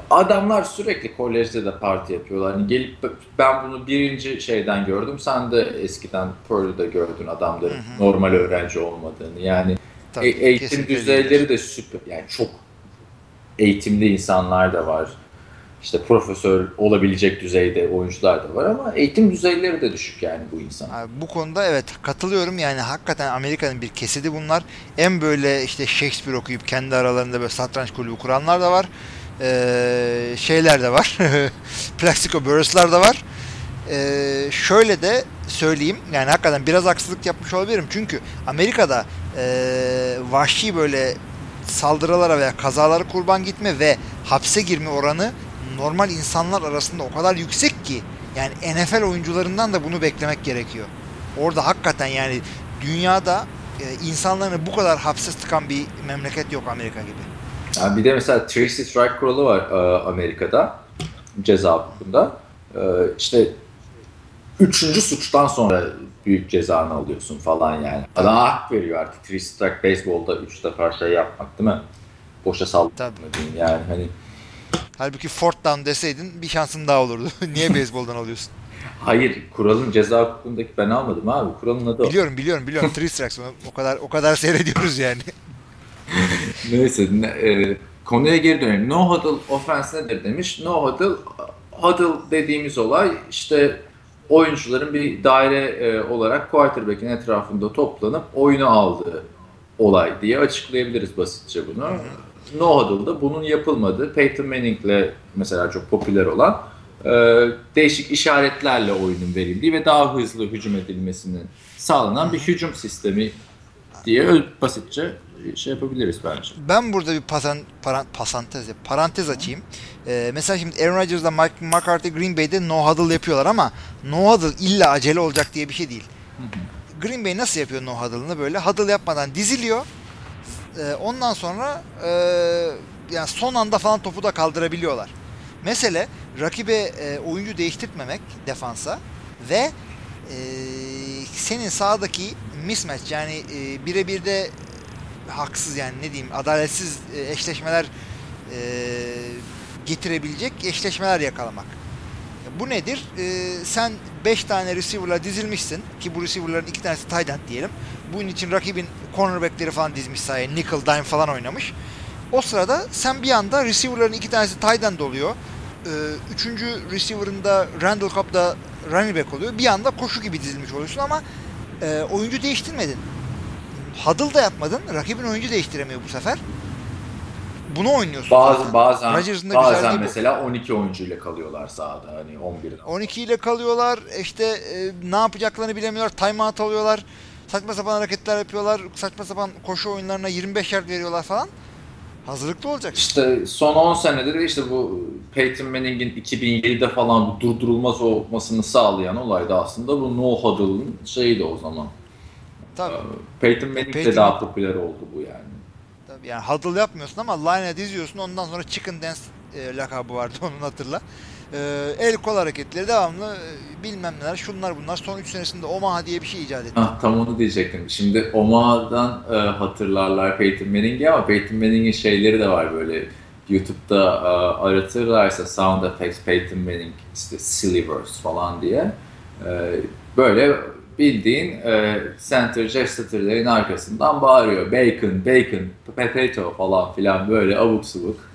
[SPEAKER 1] adamlar sürekli kolejde de parti yapıyorlar. Hani gelip ben bunu birinci şeyden gördüm. Sen de eskiden Purdue'da gördün adamların
[SPEAKER 2] Hı hı.
[SPEAKER 1] normal öğrenci olmadığını. Yani
[SPEAKER 2] tabii,
[SPEAKER 1] e- eğitim düzeyleri de süper. Yani çok eğitimli insanlar da var. İşte profesör olabilecek düzeyde oyuncular da var ama eğitim düzeyleri de düşük yani bu insan.
[SPEAKER 2] Bu konuda evet katılıyorum yani hakikaten Amerika'nın bir kesidi bunlar. En böyle işte Shakespeare okuyup kendi aralarında böyle satranç kulübü kuranlar da var. Ee, şeyler de var. Plaxico Burress'lar da var. Ee, şöyle de söyleyeyim yani hakikaten biraz haksızlık yapmış olabilirim. Çünkü Amerika'da ee, vahşi böyle saldırılara veya kazalara kurban gitme ve hapse girme oranı normal insanlar arasında o kadar yüksek ki yani NFL oyuncularından da bunu beklemek gerekiyor. Orada hakikaten yani dünyada e, insanlarını bu kadar hapse tıkan bir memleket yok Amerika gibi.
[SPEAKER 1] Yani bir de mesela three strike kuralı var e, Amerika'da ceza hukukunda. E, işte üçüncü suçtan sonra büyük cezanı alıyorsun falan yani. Adam hak veriyor artık. Three strike baseball'da üç defa şey yapmak değil mi? Boşa saldırma
[SPEAKER 2] Tabii.
[SPEAKER 1] diyeyim yani hani
[SPEAKER 2] Halbuki fourth down deseydin bir şansın daha olurdu. Niye beyzboldan alıyorsun?
[SPEAKER 1] Hayır, kuralın ceza hukukundaki ben almadım abi. Kuralın adı o.
[SPEAKER 2] Biliyorum biliyorum biliyorum. Three strikes o kadar o kadar seyrediyoruz yani.
[SPEAKER 1] Neyse, ne- e, konuya geri dönelim. No huddle offense nedir demiş. No huddle, huddle dediğimiz olay işte oyuncuların bir daire e, olarak quarterback'in etrafında toplanıp oyunu aldığı olay diye açıklayabiliriz basitçe bunu. No huddle'da bunun yapılmadığı Peyton Manning'le mesela çok popüler olan e, değişik işaretlerle oyunun verildiği ve daha hızlı hücum edilmesinin sağlanan bir hücum sistemi diye basitçe şey yapabiliriz bence.
[SPEAKER 2] Ben burada bir pasan, paran, pasantez, parantez açayım. Ee, mesela şimdi Aaron Rodgers'la Mike McCarthy Green Bay'de no huddle yapıyorlar ama no huddle illa acele olacak diye bir şey değil. Green Bay nasıl yapıyor no huddle'ını böyle? Huddle yapmadan diziliyor. Ee, ondan sonra e, yani son anda falan topu da kaldırabiliyorlar. Mesele rakibe e, oyuncu değiştirtmemek defansa ve e, senin sağdaki mismatch yani e, birebir de haksız yani ne diyeyim adaletsiz e, eşleşmeler e, getirebilecek eşleşmeler yakalamak. Bu nedir? E, sen 5 tane receiver'la dizilmişsin ki bu receiver'ların 2 tanesi tight end diyelim. Bunun için rakibin cornerback'leri falan dizmiş sahaya. Nickel, dime falan oynamış. O sırada sen bir anda receiver'ların 2 tanesi tight end oluyor. E, üçüncü receiver'ında Randall Cobb da running back oluyor. Bir anda koşu gibi dizilmiş oluyorsun ama e, oyuncu değiştirmedin. Huddle da yapmadın. Rakibin oyuncu değiştiremiyor bu sefer. bunu oynuyorsun.
[SPEAKER 1] Bazı bazen
[SPEAKER 2] Rodgers'ın da
[SPEAKER 1] bazen
[SPEAKER 2] güzelliği bu.
[SPEAKER 1] mesela 12 oyuncuyla kalıyorlar sahada hani 11'den.
[SPEAKER 2] 12 ile kalıyorlar. işte e, ne yapacaklarını bilemiyorlar. Timeout alıyorlar. Saçma sapan hareketler yapıyorlar. Saçma sapan koşu oyunlarına 25 yard veriyorlar falan. Hazırlıklı olacak.
[SPEAKER 1] İşte son 10 senede de işte bu Peyton Manning'in 2007'de falan bu durdurulmaz olmasını sağlayan olay da aslında bu no huddle'ın şeydi o zaman.
[SPEAKER 2] Tabii.
[SPEAKER 1] Ee, Peyton Manning de
[SPEAKER 2] Peyton-
[SPEAKER 1] daha popüler oldu bu yani.
[SPEAKER 2] Tabii yani huddle yapmıyorsun ama line'e diziyorsun. Ondan sonra chicken dance e, lakabı vardı onun hatırla. E, el kol hareketleri devamlı e, bilmem neler şunlar bunlar. Son 3 senesinde Omaha diye bir şey icat etti.
[SPEAKER 1] Ah, tam onu diyecektim. Şimdi Omaha'dan e, hatırlarlar Peyton Manning'i ama Peyton Manning'in şeyleri de var böyle YouTube'da e, aratırlarsa Sound Effects Peyton Manning işte Sillyverse falan diye e, böyle bildiğin e, center Jeff Saturday'in arkasından bağırıyor. Bacon, bacon, potato falan filan böyle abuk subuk.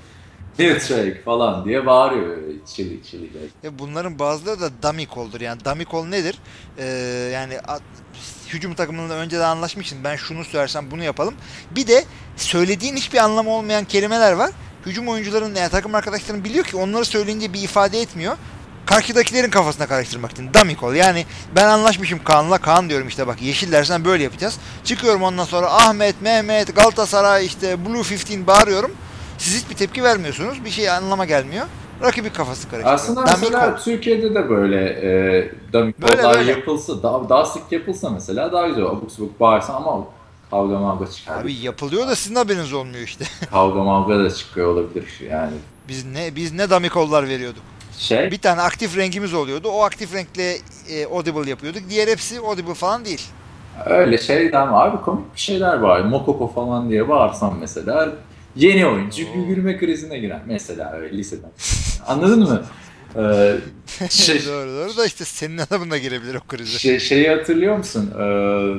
[SPEAKER 1] Milkshake falan diye bağırıyor chili bacon.
[SPEAKER 2] E, bunların bazıları da dummy call'dur. Yani dummy call nedir? E, yani hücum takımında önceden anlaşmışsın. Ben şunu söylersem bunu yapalım. Bir de söylediğin hiçbir anlamı olmayan kelimeler var. Hücum oyuncuların yani takım arkadaşların biliyor ki onları söyleyince bir ifade etmiyor. Karşıdakilerin kafasına karıştırmak için. Dummy call. Yani ben anlaşmışım Kaan'la. Kaan diyorum işte bak yeşil dersen böyle yapacağız. Çıkıyorum ondan sonra Ahmet, Mehmet, Galatasaray işte Blue 15 bağırıyorum. Siz hiçbir tepki vermiyorsunuz. Bir şey anlama gelmiyor. Rakibi kafası karıştırıyor.
[SPEAKER 1] Aslında mesela. Türkiye'de de böyle e,
[SPEAKER 2] böyle.
[SPEAKER 1] yapılsa, daha, daha sık yapılsa mesela daha güzel. Abuk subuk bağırsa ama kavga mavga çıkar.
[SPEAKER 2] Abi yapılıyor da sizin haberiniz olmuyor işte.
[SPEAKER 1] Kavga mavga da çıkıyor olabilir yani.
[SPEAKER 2] Biz ne biz ne dummy call'lar veriyorduk.
[SPEAKER 1] Şey,
[SPEAKER 2] Bir tane aktif rengimiz oluyordu. O aktif renkle e, audible yapıyorduk. Diğer hepsi audible falan değil.
[SPEAKER 1] öyle şeyden var. Abi komik bir şeyler var. Mokoko falan diye bağırsan mesela yeni oyuncu
[SPEAKER 2] Oo.
[SPEAKER 1] gülme krizine girer. Mesela öyle liseden. Anladın mı? Ee, şey,
[SPEAKER 2] doğru doğru da işte senin adamın da girebilir o krize.
[SPEAKER 1] Şey, şeyi hatırlıyor musun? Ee,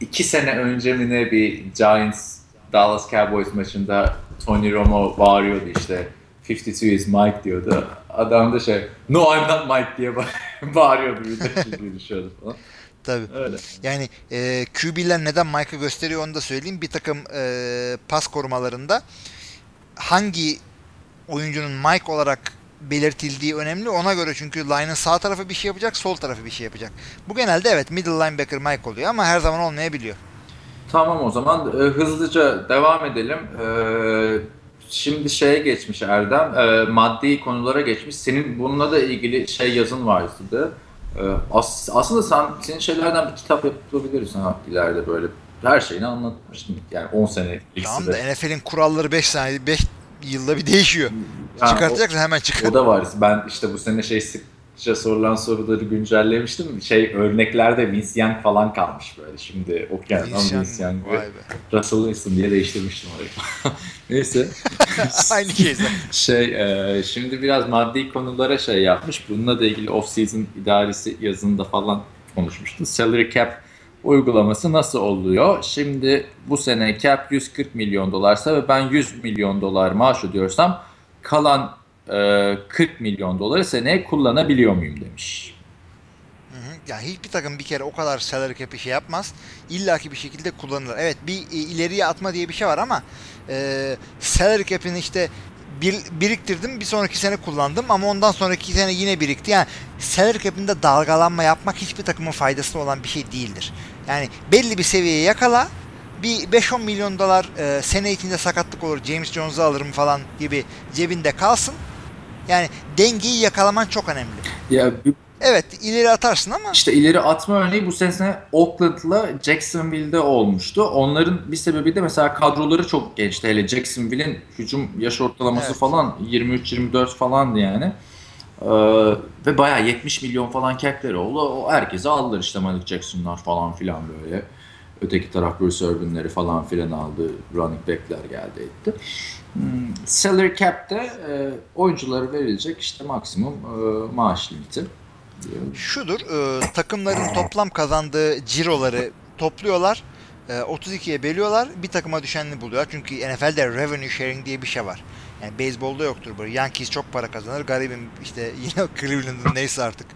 [SPEAKER 1] iki sene önce mi ne bir Giants Dallas Cowboys maçında Tony Romo bağırıyordu işte 52 is Mike diyordu. Adam da şey no I'm not Mike diye ba- bağırıyordu bir de falan.
[SPEAKER 2] Tabii.
[SPEAKER 1] Öyle.
[SPEAKER 2] Yani e, QB'ler neden Mike'ı gösteriyor onu da söyleyeyim. Bir takım e, pas korumalarında hangi oyuncunun Mike olarak belirtildiği önemli. Ona göre çünkü line'ın sağ tarafı bir şey yapacak, sol tarafı bir şey yapacak. Bu genelde evet middle linebacker Mike oluyor ama her zaman olmayabiliyor.
[SPEAKER 1] Tamam o zaman e, hızlıca devam edelim. E, şimdi şeye geçmiş Erdem, e, maddi konulara geçmiş. Senin bununla da ilgili şey yazın vardı. E, as- aslında sen senin şeylerden bir kitap yapabiliriz ha ileride böyle. Her şeyini anlatmıştım. Yani 10 sene
[SPEAKER 2] Tamam da NFL'in kuralları 5 saniye 5 yılda bir değişiyor.
[SPEAKER 1] Ha,
[SPEAKER 2] Çıkartacaksan hemen çıkar.
[SPEAKER 1] O da var. Ben işte bu sene şey sıkça sorulan soruları güncellemiştim. Şey örneklerde Vince Young falan kalmış böyle. Şimdi okuyan
[SPEAKER 2] Vince Young,
[SPEAKER 1] ve. Russell Wilson diye değiştirmiştim orayı. Neyse.
[SPEAKER 2] Aynı zaten.
[SPEAKER 1] Şey, e, şimdi biraz maddi konulara şey yapmış. Bununla da ilgili off-season idaresi yazında falan konuşmuştu. Salary cap uygulaması nasıl oluyor? Şimdi bu sene cap 140 milyon dolarsa ve ben 100 milyon dolar maaş ödüyorsam kalan 40 milyon doları seneye kullanabiliyor muyum demiş.
[SPEAKER 2] Hı hı. Yani hiçbir takım bir kere o kadar salary cap'i şey yapmaz. İlla ki bir şekilde kullanırlar. Evet bir e, ileriye atma diye bir şey var ama e, salary cap'ini işte bir, biriktirdim bir sonraki sene kullandım ama ondan sonraki sene yine birikti. Yani salary cap'inde dalgalanma yapmak hiçbir takımın faydasına olan bir şey değildir. Yani belli bir seviyeye yakala bir 5-10 milyon dolar e, sene içinde sakatlık olur James Jones'u alırım falan gibi cebinde kalsın. Yani dengeyi yakalaman çok önemli.
[SPEAKER 1] Ya
[SPEAKER 2] Evet ileri atarsın ama
[SPEAKER 1] İşte ileri atma örneği bu sene Oakland'la Jacksonville'de olmuştu. Onların bir sebebi de mesela kadroları çok gençti. Hele Jacksonville'in hücum yaş ortalaması
[SPEAKER 2] Evet.
[SPEAKER 1] falan 23-24 falandı yani. Ee, ve bayağı 70 milyon falan cap'leri oldu. O herkese aldılar işte Malik Jackson'lar falan filan böyle. Öteki taraf Bruce Irvin'leri falan filan aldı. Running back'ler geldi etti. Hmm, salary cap'te e, oyunculara verilecek işte maksimum e, maaş limiti.
[SPEAKER 2] şudur e, takımların toplam kazandığı ciroları topluyorlar. E, 32'ye bölüyorlar. Bir takıma düşenini buluyorlar. Çünkü NFL'de revenue sharing diye bir şey var. Yani beyzbolda yoktur böyle. Yankees çok para kazanır. Garibim işte yine Cleveland'ın neyse artık.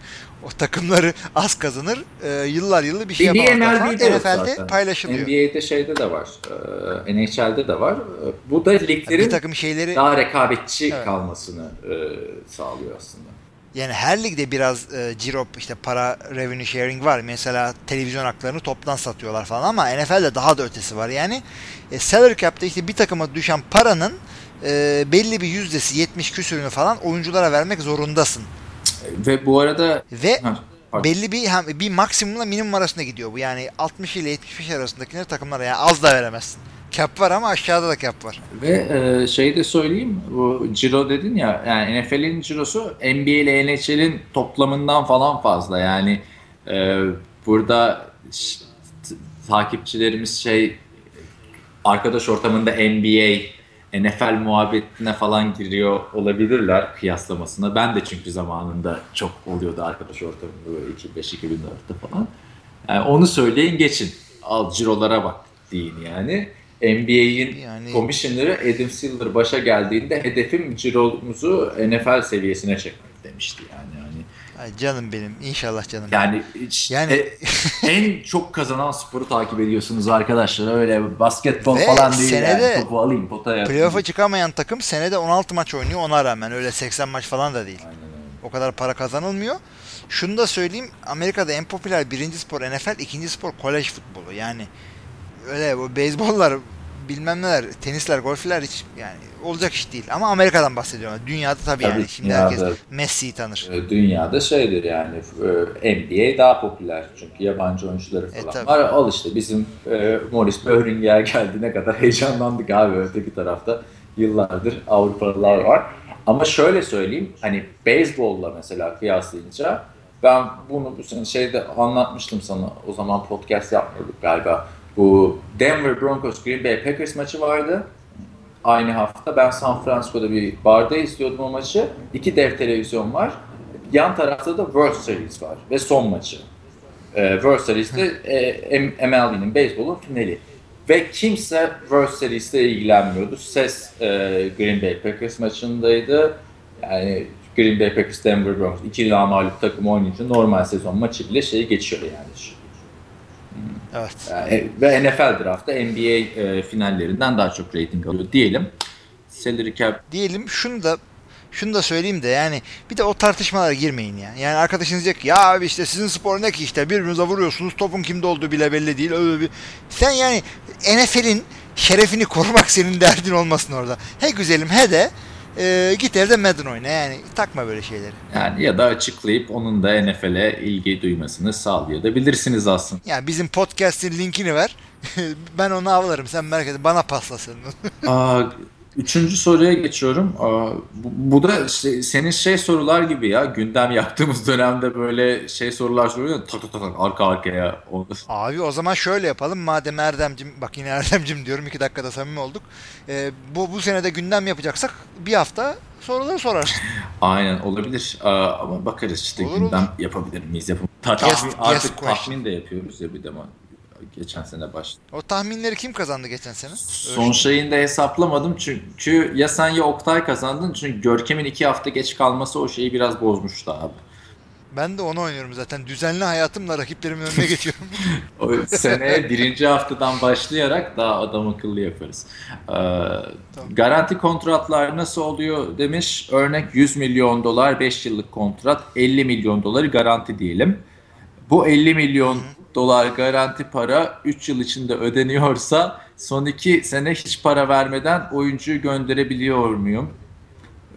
[SPEAKER 2] O takımları az kazanır. E, yıllar yılı bir şey.
[SPEAKER 1] NLB'de yok
[SPEAKER 2] NFL'de
[SPEAKER 1] zaten.
[SPEAKER 2] paylaşılıyor.
[SPEAKER 1] NBA'de şeyde de var. e, NHL'de de var. E, Bu da liglerin
[SPEAKER 2] bir takım şeyleri
[SPEAKER 1] daha rekabetçi
[SPEAKER 2] Evet.
[SPEAKER 1] kalmasını e, sağlıyor aslında.
[SPEAKER 2] yani her ligde biraz e, ciro işte para revenue sharing var. Mesela televizyon haklarını toptan satıyorlar falan ama NFL'de daha da ötesi var. Yani e, salary cap'te işte bir takıma düşen paranın e, belli bir yüzdesi 70 küsürünü falan oyunculara vermek zorundasın.
[SPEAKER 1] Ve bu arada
[SPEAKER 2] Ve
[SPEAKER 1] Ha, pardon.
[SPEAKER 2] belli bir hem bir maksimumla minimum arasında gidiyor bu. Yani 60 ile 75 arasındakileri takımlara yani az da veremezsin. Cap var ama aşağıda da cap var.
[SPEAKER 1] Ve e, şey de söyleyeyim, bu Ciro dedin ya, yani NFL'in Ciro'su NBA ile NHL'in toplamından falan fazla. Yani e, burada takipçilerimiz şey arkadaş ortamında NBA, NFL muhabbetine falan giriyor olabilirler kıyaslamasına. Ben de çünkü zamanında çok oluyordu arkadaş ortamında böyle 2005-2004'te falan. Yani onu söyleyin geçin. Al cirolara bak deyin yani. NBA'in
[SPEAKER 2] Yani-
[SPEAKER 1] komisyoneri Adam Silver başa geldiğinde hedefim ciromuzu NFL seviyesine çekmek demişti yani
[SPEAKER 2] Ay canım benim. İnşallah canım.
[SPEAKER 1] yani, hiç-
[SPEAKER 2] Yani-
[SPEAKER 1] e- en çok kazanan sporu takip ediyorsunuz arkadaşlar. Öyle basketbol
[SPEAKER 2] Ve
[SPEAKER 1] falan değil
[SPEAKER 2] senede
[SPEAKER 1] yani. Topu alayım potaya.
[SPEAKER 2] Playoff'a çıkamayan takım senede 16 maç oynuyor ona rağmen öyle 80 maç falan da değil.
[SPEAKER 1] Aynen öyle.
[SPEAKER 2] O kadar para kazanılmıyor. Şunu da söyleyeyim Amerika'da en popüler birinci spor NFL, ikinci spor kolej futbolu. Yani öyle bu beyzbollar bilmem neler, tenisler, golfler hiç yani olacak iş değil. Ama Amerika'dan bahsediyorum. Dünyada tabii, yani.
[SPEAKER 1] Tabii,
[SPEAKER 2] Şimdi
[SPEAKER 1] dünyada.
[SPEAKER 2] herkes Messi'yi tanır.
[SPEAKER 1] E, Dünyada şeydir yani e, NBA daha popüler çünkü yabancı oyuncuları
[SPEAKER 2] E,
[SPEAKER 1] falan
[SPEAKER 2] tabii.
[SPEAKER 1] var. Al işte bizim e, Morris Böhringer geldi ne kadar heyecanlandık abi öteki tarafta yıllardır Avrupalılar var. Ama şöyle söyleyeyim hani beyzbolla mesela kıyaslayınca ben bunu bu sene şeyde anlatmıştım sana o zaman podcast yapmıyorduk galiba. Bu Denver Broncos Green Bay Packers maçı vardı aynı hafta. Ben San Francisco'da bir barda izliyordum o maçı. İki dev televizyon var. Yan tarafta da World Series var ve son maçı. Ee, World Series'te e, MLB'nin beyzbolun finali. Ve kimse World Series'le ilgilenmiyordu. Ses e, Green Bay Packers maçındaydı. Yani Green Bay Packers Denver Broncos iki mağlup takım oynayınca normal sezon maçı bile şeyi geçiyor yani.
[SPEAKER 2] Evet.
[SPEAKER 1] Yani, ve NFL draftı NBA e, finallerinden daha çok rating alıyor diyelim. Salary cap
[SPEAKER 2] Diyelim şunu da şunu da söyleyeyim de yani bir de o tartışmalara girmeyin ya. Yani arkadaşınız diyecek ya abi işte sizin spor ne ki işte birbirinize vuruyorsunuz topun kimde olduğu bile belli değil. Öyle bir... Sen yani NFL'in şerefini korumak senin derdin olmasın orada. He güzelim he de e, git evde Madden oyna yani takma böyle şeyleri.
[SPEAKER 1] yani ya da açıklayıp onun da NFL'e ilgi duymasını sağlayabilirsiniz aslında.
[SPEAKER 2] Yani bizim podcast'in linkini ver. ben onu avlarım sen merak etme bana paslasın.
[SPEAKER 1] Aa, üçüncü soruya geçiyorum. Bu, da senin şey sorular gibi ya gündem yaptığımız dönemde böyle şey sorular soruyor tak tak tak arka arkaya.
[SPEAKER 2] Abi o zaman şöyle yapalım. Madem Erdemcim, bak yine Erdemcim diyorum. iki dakikada samimi olduk. Ee, bu, bu senede gündem yapacaksak bir hafta soruları sorarsın.
[SPEAKER 1] Aynen olabilir ama bakarız işte
[SPEAKER 2] Olur,
[SPEAKER 1] gündem
[SPEAKER 2] olur.
[SPEAKER 1] yapabilir miyiz yapam Ta-
[SPEAKER 2] Guest-
[SPEAKER 1] tahmin,
[SPEAKER 2] guest
[SPEAKER 1] artık
[SPEAKER 2] question.
[SPEAKER 1] tahmin de yapıyoruz ya bir de geçen sene başladı.
[SPEAKER 2] O tahminleri kim kazandı geçen sene?
[SPEAKER 1] Son şeyini de hesaplamadım çünkü ya sen ya Oktay kazandın çünkü Görkem'in iki hafta geç kalması o şeyi biraz bozmuştu abi.
[SPEAKER 2] Ben de onu oynuyorum zaten. Düzenli hayatımla rakiplerimin önüne geçiyorum.
[SPEAKER 1] O seneye birinci haftadan başlayarak daha adam akıllı yaparız. Ee, Garanti kontratlar nasıl oluyor demiş. Örnek 100 milyon dolar 5 yıllık kontrat 50 milyon doları garanti diyelim. Bu 50 milyon dolar garanti para 3 yıl içinde ödeniyorsa son 2 sene hiç para vermeden oyuncuyu gönderebiliyor muyum?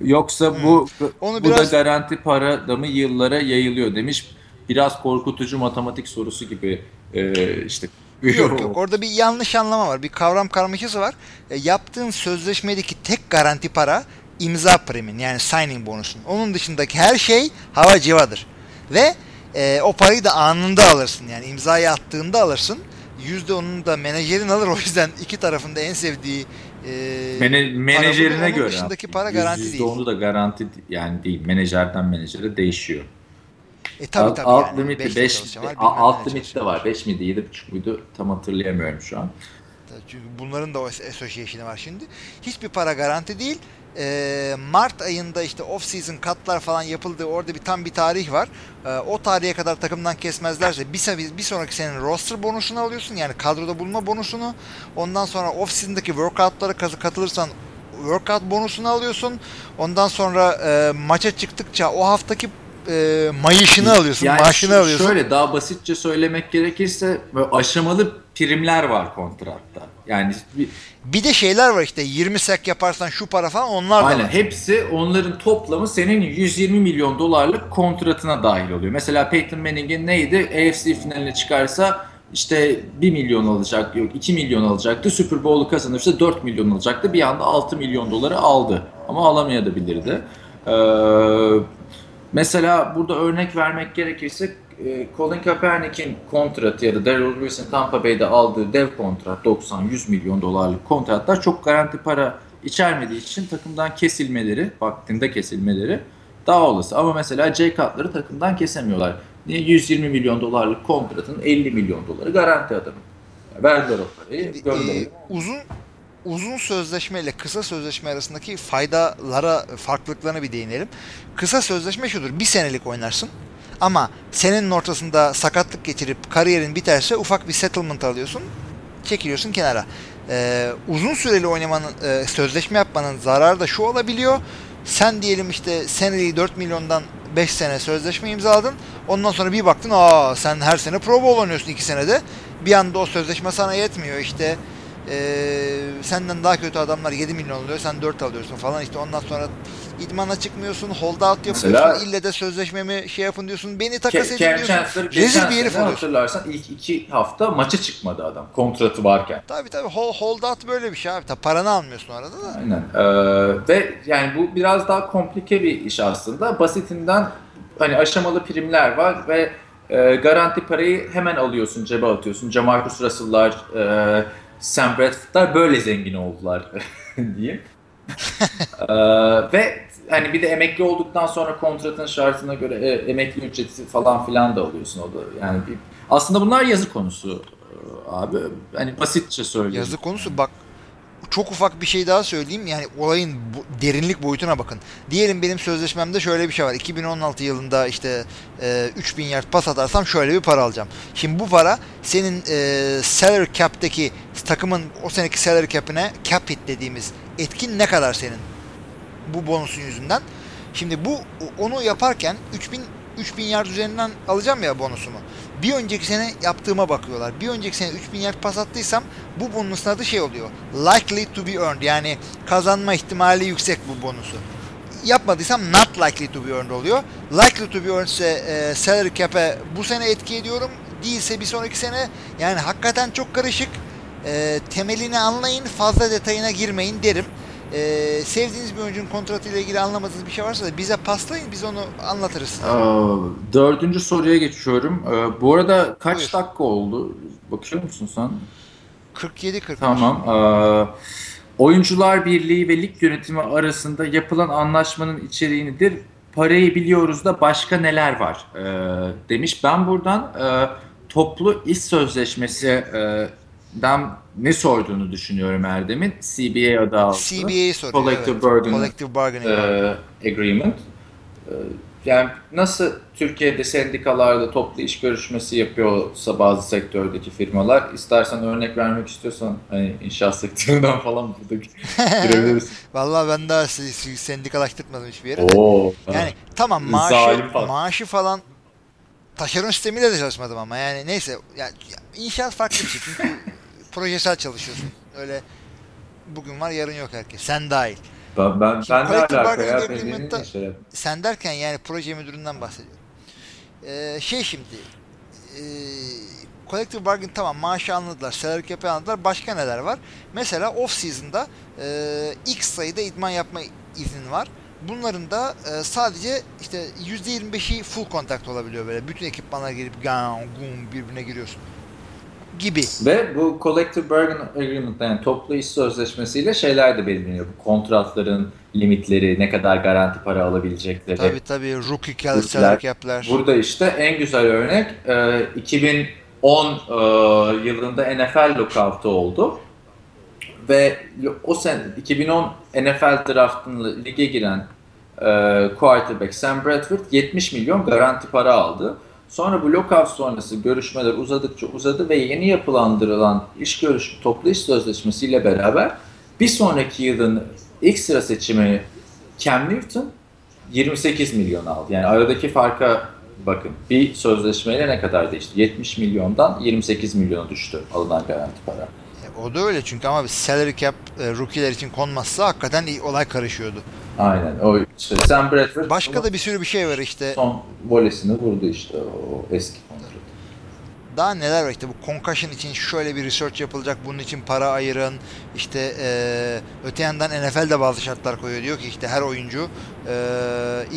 [SPEAKER 1] Yoksa bu
[SPEAKER 2] Onu
[SPEAKER 1] bu
[SPEAKER 2] biraz-
[SPEAKER 1] da garanti para da mı yıllara yayılıyor demiş. Biraz korkutucu matematik sorusu gibi e, işte.
[SPEAKER 2] yok yok orada bir yanlış anlama var. Bir kavram karmaşası var. E, yaptığın sözleşmedeki tek garanti para imza primin yani signing bonusun. Onun dışındaki her şey hava civadır. Ve e, o parayı da anında alırsın. Yani imzayı attığında alırsın. Yüzde onun da menajerin alır. O yüzden iki tarafında en sevdiği e,
[SPEAKER 1] Mene, menajerine göre.
[SPEAKER 2] dışındaki para garanti değil.
[SPEAKER 1] onu da garanti yani değil. Menajerden menajere değişiyor.
[SPEAKER 2] E tabi
[SPEAKER 1] alt,
[SPEAKER 2] tabi
[SPEAKER 1] alt
[SPEAKER 2] yani.
[SPEAKER 1] limiti
[SPEAKER 2] Beşte
[SPEAKER 1] 5
[SPEAKER 2] çalışan var, bilmem
[SPEAKER 1] alt
[SPEAKER 2] nerede
[SPEAKER 1] limit de var. 5 miydi 7,5 muydu tam hatırlayamıyorum şu an.
[SPEAKER 2] Çünkü bunların da o association'ı var şimdi. Hiçbir para garanti değil. Ee, Mart ayında işte off season katlar falan yapıldığı orada bir tam bir tarih var. Ee, o tarihe kadar takımdan kesmezlerse bir, bir sonraki senin roster bonusunu alıyorsun. Yani kadroda bulma bonusunu. Ondan sonra off season'daki workout'lara katılırsan workout bonusunu alıyorsun. Ondan sonra e, maça çıktıkça o haftaki e, mayışını alıyorsun, yani maaşını alıyorsun.
[SPEAKER 1] Şöyle daha basitçe söylemek gerekirse aşamalı primler var kontratta. Yani
[SPEAKER 2] bir, bir de şeyler var işte 20 sek yaparsan şu para falan onlar da
[SPEAKER 1] Aynen
[SPEAKER 2] var.
[SPEAKER 1] hepsi onların toplamı senin 120 milyon dolarlık kontratına dahil oluyor. Mesela Peyton Manning'in neydi? AFC finaline çıkarsa işte 1 milyon alacak, yok 2 milyon alacaktı. Super Bowl'u kazanırsa 4 milyon alacaktı. Bir anda 6 milyon doları aldı. Ama alamayabilirdi. Ee, mesela burada örnek vermek gerekirse e, Colin Kaepernick'in kontratı ya da Darrell Wilson Tampa Bay'de aldığı dev kontrat 90-100 milyon dolarlık kontratlar çok garanti para içermediği için takımdan kesilmeleri, vaktinde kesilmeleri daha olası. Ama mesela Jay Cutler'ı takımdan kesemiyorlar. Niye? 120 milyon dolarlık kontratın 50 milyon doları garanti adamı. Verdiler o parayı.
[SPEAKER 2] Ee, uzun uzun sözleşme ile kısa sözleşme arasındaki faydalara, farklılıklarına bir değinelim. Kısa sözleşme şudur. Bir senelik oynarsın. Ama senenin ortasında sakatlık geçirip kariyerin biterse ufak bir settlement alıyorsun. Çekiliyorsun kenara. Ee, uzun süreli oynamanın, e, sözleşme yapmanın zararı da şu olabiliyor. Sen diyelim işte seneliği 4 milyondan 5 sene sözleşme imzaladın. Ondan sonra bir baktın aa sen her sene Pro Bowl oynuyorsun 2 senede. Bir anda o sözleşme sana yetmiyor işte e, senden daha kötü adamlar 7 milyon alıyor sen 4 alıyorsun falan işte ondan sonra idmana çıkmıyorsun hold out yapıyorsun Mesela, ille de sözleşmemi şey yapın diyorsun beni takas edin diyorsun
[SPEAKER 1] Chancellor, rezil bir herif hatırlarsan ilk 2 hafta maça çıkmadı adam kontratı varken.
[SPEAKER 2] Tabii tabii hold, hold out böyle bir şey abi tabii paranı almıyorsun arada da.
[SPEAKER 1] Aynen ee, ve yani bu biraz daha komplike bir iş aslında basitinden hani aşamalı primler var ve e, garanti parayı hemen alıyorsun cebe atıyorsun Jamarcus Russell'lar e, Sam Bradford'lar böyle zengin oldular diyeyim. ee, ve hani bir de emekli olduktan sonra kontratın şartına göre e, emekli ücreti falan filan da alıyorsun o da. Yani bir, aslında bunlar yazı konusu e, abi. Hani basitçe söyleyeyim.
[SPEAKER 2] Yazı konusu bak çok ufak bir şey daha söyleyeyim. Yani olayın bu, derinlik boyutuna bakın. Diyelim benim sözleşmemde şöyle bir şey var. 2016 yılında işte e, 3000 yard pas atarsam şöyle bir para alacağım. Şimdi bu para senin e, salary cap'teki takımın o seneki salary cap'ine cap hit dediğimiz etkin ne kadar senin? Bu bonusun yüzünden. Şimdi bu onu yaparken 3000 3000 yard üzerinden alacağım ya bonusumu bir önceki sene yaptığıma bakıyorlar. Bir önceki sene 3000 yard pas attıysam bu bonusun adı şey oluyor. Likely to be earned yani kazanma ihtimali yüksek bu bonusu. Yapmadıysam not likely to be earned oluyor. Likely to be earned ise e, salary cap'e bu sene etki ediyorum. Değilse bir sonraki sene yani hakikaten çok karışık. E, temelini anlayın fazla detayına girmeyin derim. Ee, sevdiğiniz bir oyuncunun kontratıyla ilgili anlamadığınız bir şey varsa da bize paslayın biz onu anlatırız.
[SPEAKER 1] Aa, dördüncü soruya geçiyorum. Ee, bu arada kaç Buyur. dakika oldu? Bakıyor musun sen?
[SPEAKER 2] 47 40.
[SPEAKER 1] Tamam. Ee, Oyuncular Birliği ve lig yönetimi arasında yapılan anlaşmanın içeriğinidir. Parayı biliyoruz da başka neler var ee, demiş. Ben buradan e, toplu iş sözleşmesi e, den ne sorduğunu düşünüyorum Erdem'in. CBA adı altında.
[SPEAKER 2] CBA soruyor.
[SPEAKER 1] Collective,
[SPEAKER 2] evet.
[SPEAKER 1] Bargain,
[SPEAKER 2] Collective Bargaining
[SPEAKER 1] e, Agreement. E, yani nasıl Türkiye'de sendikalarda toplu iş görüşmesi yapıyorsa bazı sektördeki firmalar istersen örnek vermek istiyorsan hani inşaat sektöründen falan burada girebiliriz.
[SPEAKER 2] Vallahi ben daha sendikalaştırmadım hiçbir yere
[SPEAKER 1] Oo,
[SPEAKER 2] Yani ha. tamam maaşı, falan. maaşı falan taşeron sistemiyle de çalışmadım ama yani neyse yani inşaat farklı bir şey çünkü projesel çalışıyorsun. Öyle bugün var yarın yok herkes. Sen dahil.
[SPEAKER 1] Ben, ben, ben ne alaka ya?
[SPEAKER 2] Sen derken yani proje müdüründen bahsediyorum. Ee, şey şimdi e, Collective Bargain tamam maaşı anladılar, salary cap'i anladılar. Başka neler var? Mesela off season'da e, X sayıda idman yapma iznin var. Bunların da e, sadece işte %25'i full contact olabiliyor böyle. Bütün ekipmanlar gelip gam gum birbirine giriyorsun gibi.
[SPEAKER 1] Ve bu Collective Bargain Agreement yani toplu iş sözleşmesiyle şeyler de belirleniyor. Bu kontratların limitleri, ne kadar garanti para alabilecekleri.
[SPEAKER 2] Tabii tabii. Rookie salary cap'ler.
[SPEAKER 1] Burada işte en güzel örnek 2010 e, e, yılında NFL lockout'u oldu. ve o sene 2010 NFL draftında lige giren e, quarterback Sam Bradford 70 milyon garanti para aldı. Sonra bu lockout sonrası görüşmeler uzadıkça uzadı ve yeni yapılandırılan iş görüş toplu iş sözleşmesiyle beraber bir sonraki yılın ilk sıra seçimi Cam Newton 28 milyon aldı. Yani aradaki farka bakın. Bir sözleşmeyle ne kadar değişti? 70 milyondan 28 milyona düştü alınan garanti para.
[SPEAKER 2] E, o da öyle çünkü ama salary cap e, rookie'ler için konmazsa hakikaten olay karışıyordu.
[SPEAKER 1] Aynen. O işte Sam Bradford
[SPEAKER 2] Başka da bir sürü bir şey var işte.
[SPEAKER 1] Son volesini vurdu işte o eski.
[SPEAKER 2] Daha neler var? İşte bu concussion için şöyle bir research yapılacak bunun için para ayırın. İşte e, öte yandan NFL de bazı şartlar koyuyor. Diyor ki işte her oyuncu e,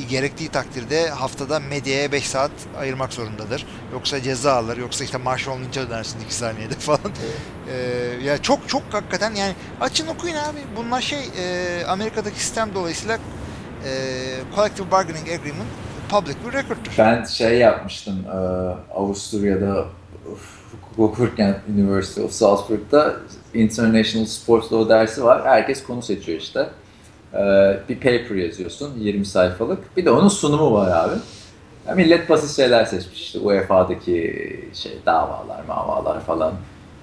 [SPEAKER 2] gerektiği takdirde haftada medyaya 5 saat ayırmak zorundadır. Yoksa ceza alır yoksa işte maaş olmayınca dönersin 2 saniyede falan. E, ya çok çok hakikaten yani açın okuyun abi. Bunlar şey e, Amerika'daki sistem dolayısıyla e, collective bargaining agreement public bir record'tur.
[SPEAKER 1] Ben şey yapmıştım e, Avusturya'da hukuk okurken University of Salzburg'da International Sports Law dersi var. Herkes konu seçiyor işte. Ee, bir paper yazıyorsun 20 sayfalık. Bir de onun sunumu var abi. Ya millet basit şeyler seçmiş işte UEFA'daki şey davalar, mavalar falan.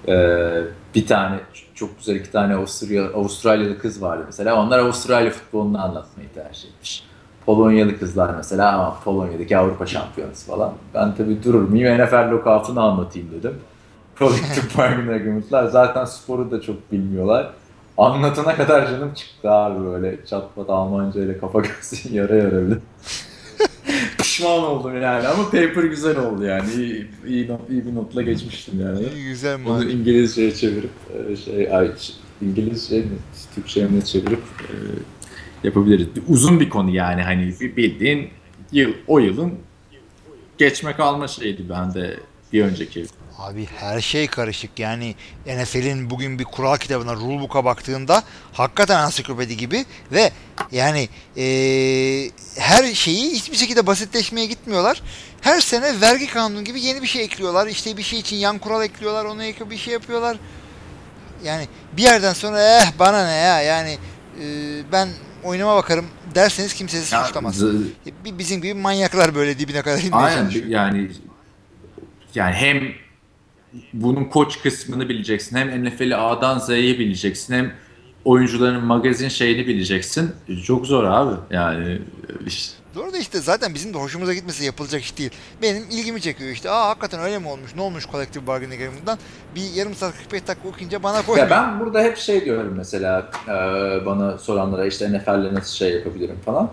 [SPEAKER 1] Ee, bir tane çok güzel iki tane Avusturya, Avustralyalı kız vardı mesela. Onlar Avustralya futbolunu anlatmayı tercih etmiş. Polonyalı kızlar mesela ama Polonya'daki Avrupa şampiyonası falan. Ben tabii durur muyum NFL lockout'unu anlatayım dedim. Collective Bargaining Agreement'lar zaten sporu da çok bilmiyorlar. Anlatana kadar canım çıktı abi böyle çatpat Almanca ile kafa gözü yara yara bile. Pişman oldum yani ama paper güzel oldu yani. İyi, iyi, not, iyi bir notla geçmiştim yani.
[SPEAKER 2] İyi, güzel
[SPEAKER 1] Onu İngilizceye çevirip şey ay, İngilizce mi Türkçe'ye çevirip e, yapabiliriz. Uzun bir konu yani hani bildiğin yıl o yılın geçme kalma şeydi bende bir önceki.
[SPEAKER 2] Abi her şey karışık yani NFL'in bugün bir kural kitabına rulebook'a baktığında hakikaten ansiklopedi gibi ve yani ee, her şeyi hiçbir şekilde basitleşmeye gitmiyorlar. Her sene vergi kanunu gibi yeni bir şey ekliyorlar. İşte bir şey için yan kural ekliyorlar. Ona ek bir şey yapıyorlar. Yani bir yerden sonra eh bana ne ya yani e, ben oynama bakarım derseniz kimse sizi suçlamaz. Bizim gibi manyaklar böyle dibine kadar inmeye
[SPEAKER 1] Aynen, çalışıyor. Yani yani hem bunun koç kısmını bileceksin. Hem NFL'i A'dan Z'ye bileceksin. Hem oyuncuların magazin şeyini bileceksin. Çok zor abi. Yani işte.
[SPEAKER 2] Doğru da işte zaten bizim de hoşumuza gitmesi yapılacak iş değil. Benim ilgimi çekiyor işte. Aa hakikaten öyle mi olmuş? Ne olmuş Collective Bargaining Agreement'dan? Bir yarım saat 45 dakika okuyunca bana koy.
[SPEAKER 1] Ya ben burada hep şey diyorum mesela e, bana soranlara işte NFL'le nasıl şey yapabilirim falan.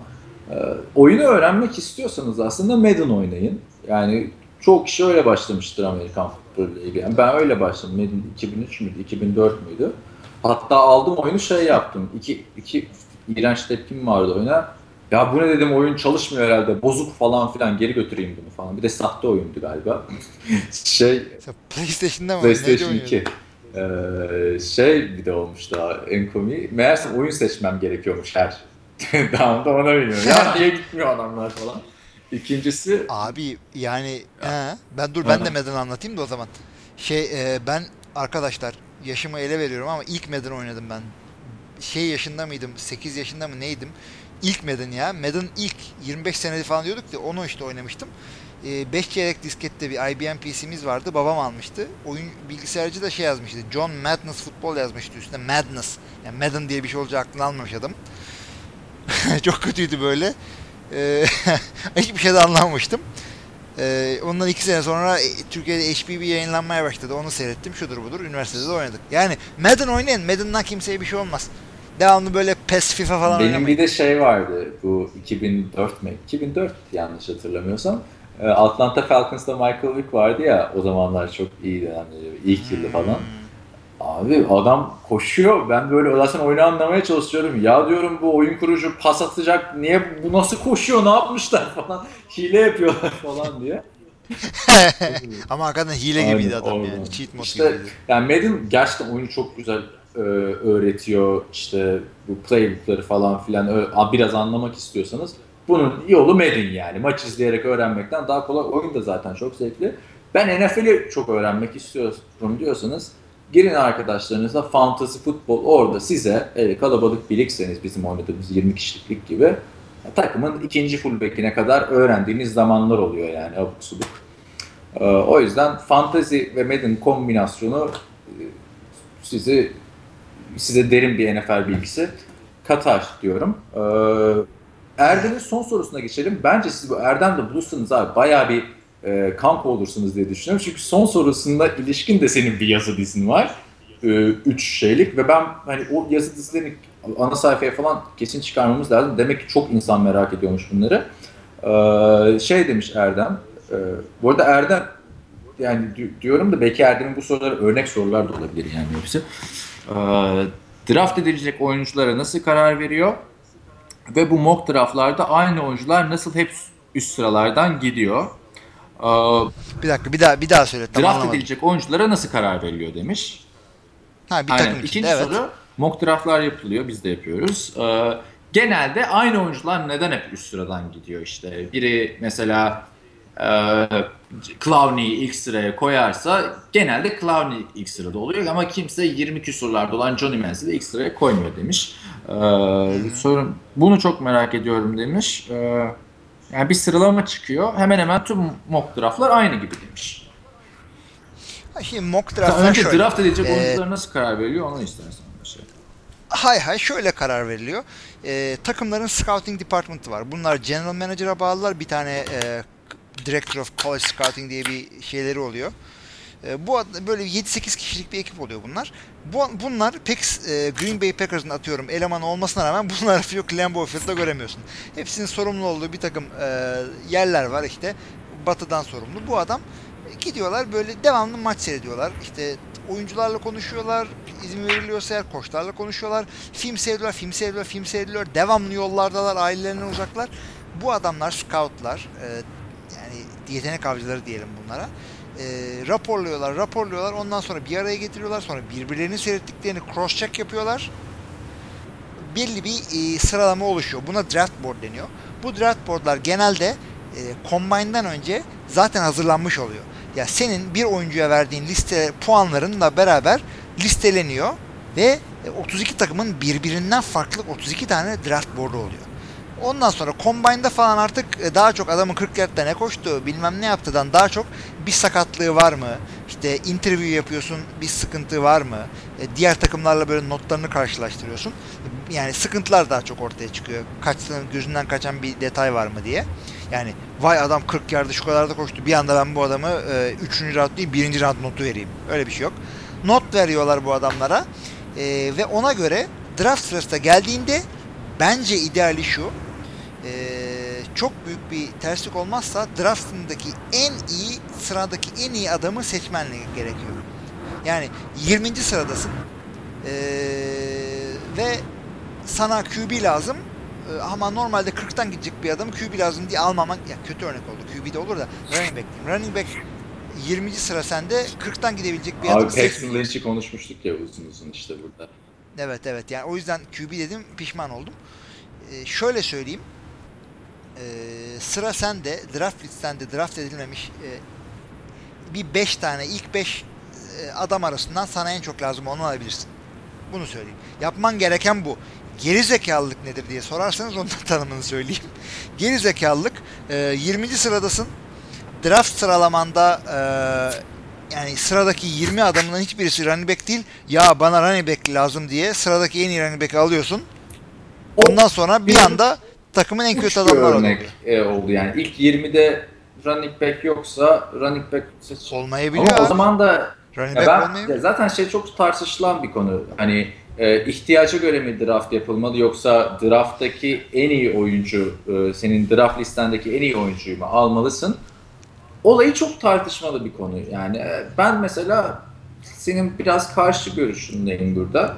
[SPEAKER 1] E, oyunu öğrenmek istiyorsanız aslında Madden oynayın. Yani çok kişi öyle başlamıştır Amerikan futboluyla ilgili. Yani ben öyle başladım. Madden 2003 müydü, 2004 müydü? Hatta aldım oyunu şey yaptım. İki, iki iğrenç tepkim vardı oyuna. Ya bu ne dedim oyun çalışmıyor herhalde. Bozuk falan filan geri götüreyim bunu falan. Bir de sahte oyundu galiba. şey
[SPEAKER 2] PlayStation'da mı?
[SPEAKER 1] PlayStation 2. Ee, şey bir de olmuş daha en komiği. Meğerse oyun seçmem gerekiyormuş her. Daha da ona bilmiyorum. Ya niye gitmiyor adamlar falan. İkincisi
[SPEAKER 2] abi yani he, ben dur ben de Madden anlatayım da o zaman. Şey e, ben arkadaşlar yaşımı ele veriyorum ama ilk Madden oynadım ben. Şey yaşında mıydım? 8 yaşında mı neydim? İlk Madden ya. Madden ilk 25 senede falan diyorduk da onu işte oynamıştım. 5 e, çeyrek diskette bir IBM PC'miz vardı. Babam almıştı. Oyun bilgisayarcı da şey yazmıştı. John Madness Football yazmıştı üstüne. Madness. Yani Madden diye bir şey olacak aklını almamış adam. Çok kötüydü böyle. Ee, hiçbir şey de anlamamıştım. Ee, ondan iki sene sonra e, Türkiye'de HBB yayınlanmaya başladı. Onu seyrettim. Şudur budur. Üniversitede de oynadık. Yani Madden oynayın. Madden'dan kimseye bir şey olmaz. Devamlı böyle PES, FIFA falan
[SPEAKER 1] Benim
[SPEAKER 2] oynamayın.
[SPEAKER 1] bir de şey vardı. Bu 2004 mi? 2004 yanlış hatırlamıyorsam. Ee, Atlanta Falcons'ta Michael Vick vardı ya. O zamanlar çok iyi dönemleri. ilk yılı falan. Hmm. Abi adam koşuyor. Ben böyle zaten oyunu anlamaya çalışıyorum. Ya diyorum bu oyun kurucu pas atacak. Niye bu nasıl koşuyor? Ne yapmışlar falan. Hile yapıyorlar falan diye.
[SPEAKER 2] Ama hakikaten hile Aynen, gibiydi adam oradan. yani. Cheat mod
[SPEAKER 1] işte, gibiydi. Yani Madden gerçekten oyunu çok güzel e, öğretiyor. İşte bu playbookları falan filan biraz anlamak istiyorsanız bunun yolu Madden yani. Maç izleyerek öğrenmekten daha kolay. Oyun da zaten çok zevkli. Ben NFL'i çok öğrenmek istiyorum diyorsanız Girin arkadaşlarınızla fantasy futbol orada size evet, kalabalık birlikseniz bizim oynadığımız 20 kişilik gibi takımın ikinci fullback'ine kadar öğrendiğimiz zamanlar oluyor yani abuk subuk. Ee, o yüzden fantasy ve Madden kombinasyonu e, sizi size derin bir NFL bilgisi katar diyorum. Ee, Erdem'in son sorusuna geçelim. Bence siz bu Erdem'le buluşsanız abi bayağı bir e, kanka olursunuz diye düşünüyorum. Çünkü son sorusunda ilişkin de senin bir yazı dizin var. E, üç şeylik ve ben hani o yazı dizilerini ana sayfaya falan kesin çıkarmamız lazım. Demek ki çok insan merak ediyormuş bunları. E, şey demiş Erdem. E, bu arada Erdem yani diyorum da belki Erdem'in bu soruları örnek sorular da olabilir yani hepsi. E, draft edilecek oyunculara nasıl karar veriyor? Ve bu mock draftlarda aynı oyuncular nasıl hep üst sıralardan gidiyor?
[SPEAKER 2] Bir dakika bir daha bir daha söyle.
[SPEAKER 1] Draft anlamadım. edilecek oyunculara nasıl karar veriliyor demiş.
[SPEAKER 2] Ha bir takım Aynen.
[SPEAKER 1] İkinci evet. soru mock draftlar yapılıyor. Biz de yapıyoruz. Ee, genelde aynı oyuncular neden hep üst sıradan gidiyor işte. Biri mesela Clowney'i ilk sıraya koyarsa genelde Clowney ilk sırada oluyor ama kimse 20 küsurlarda olan Johnny Manziel'i ilk sıraya koymuyor demiş. Ee, sorun, bunu çok merak ediyorum demiş. Ee, yani bir sıralama çıkıyor. Hemen hemen tüm mock draftlar aynı gibi demiş.
[SPEAKER 2] Şimdi mock draftlar
[SPEAKER 1] Önce şöyle, draft edecek e, oyunculara nasıl karar veriliyor onu istersen. Şey.
[SPEAKER 2] Hay hay şöyle karar veriliyor. E, takımların scouting department'ı var. Bunlar general manager'a bağlılar. Bir tane e, director of college scouting diye bir şeyleri oluyor. E, bu böyle 7-8 kişilik bir ekip oluyor bunlar. Bu, bunlar pek e, Green Bay Packers'ın atıyorum eleman olmasına rağmen bunları yok Lambeau Field'da göremiyorsun. Hepsinin sorumlu olduğu bir takım e, yerler var işte. Batı'dan sorumlu. Bu adam gidiyorlar böyle devamlı maç seyrediyorlar. İşte oyuncularla konuşuyorlar. izin veriliyorsa eğer koçlarla konuşuyorlar. Film seyrediyorlar, film seyrediyorlar, film seyrediyorlar. Devamlı yollardalar, ailelerinden uzaklar. Bu adamlar scoutlar, e, yani yetenek avcıları diyelim bunlara e, raporluyorlar, raporluyorlar. Ondan sonra bir araya getiriyorlar. Sonra birbirlerini seyrettiklerini cross check yapıyorlar. Belli bir e, sıralama oluşuyor. Buna draft board deniyor. Bu draft boardlar genelde e, combine'dan önce zaten hazırlanmış oluyor. Ya senin bir oyuncuya verdiğin liste puanlarınla beraber listeleniyor ve 32 takımın birbirinden farklı 32 tane draft board'u oluyor. Ondan sonra Combine'da falan artık e, daha çok adamın 40 yardta ne koştu bilmem ne yaptıdan daha çok bir sakatlığı var mı? İşte interview yapıyorsun bir sıkıntı var mı? E, diğer takımlarla böyle notlarını karşılaştırıyorsun. Yani sıkıntılar daha çok ortaya çıkıyor. Kaçtığın gözünden kaçan bir detay var mı diye. Yani vay adam 40 yarda şu kadar da koştu. Bir anda ben bu adamı 3. E, round değil 1. round notu vereyim. Öyle bir şey yok. Not veriyorlar bu adamlara. E, ve ona göre draft sırasında geldiğinde bence ideali şu çok büyük bir terslik olmazsa draftındaki en iyi sıradaki en iyi adamı seçmen gerekiyor. Yani 20. sıradasın e, ve sana QB lazım e, ama normalde 40'tan gidecek bir adamı QB lazım diye almaman ya kötü örnek oldu. QB de olur da running back. Running back 20. sıra sende 40'tan gidebilecek bir adamı
[SPEAKER 1] Abi Paxton Lynch'i konuşmuştuk ya uzun uzun işte burada.
[SPEAKER 2] Evet evet yani o yüzden QB dedim pişman oldum. Ee, şöyle söyleyeyim sıra sende draft listende draft edilmemiş e, bir 5 tane ilk 5 e, adam arasından sana en çok lazım onu alabilirsin. Bunu söyleyeyim. Yapman gereken bu. Geri zekalılık nedir diye sorarsanız onun tanımını söyleyeyim. Geri zekalılık e, 20. sıradasın. Draft sıralamanda e, yani sıradaki 20 adamın hiçbirisi running back değil. Ya bana running back lazım diye sıradaki en iyi running back'i alıyorsun. Ondan sonra bir anda takımın en kötü adamları
[SPEAKER 1] örnek oldu. oldu yani. İlk 20'de running back yoksa running back
[SPEAKER 2] seç. Olmayabiliyor.
[SPEAKER 1] Ama o zaman da running back ben, zaten şey çok tartışılan bir konu. Hani e, ihtiyaca göre mi draft yapılmalı yoksa drafttaki en iyi oyuncu e, senin draft listendeki en iyi oyuncuyu mu almalısın? Olayı çok tartışmalı bir konu. Yani e, ben mesela senin biraz karşı görüşündeyim burada.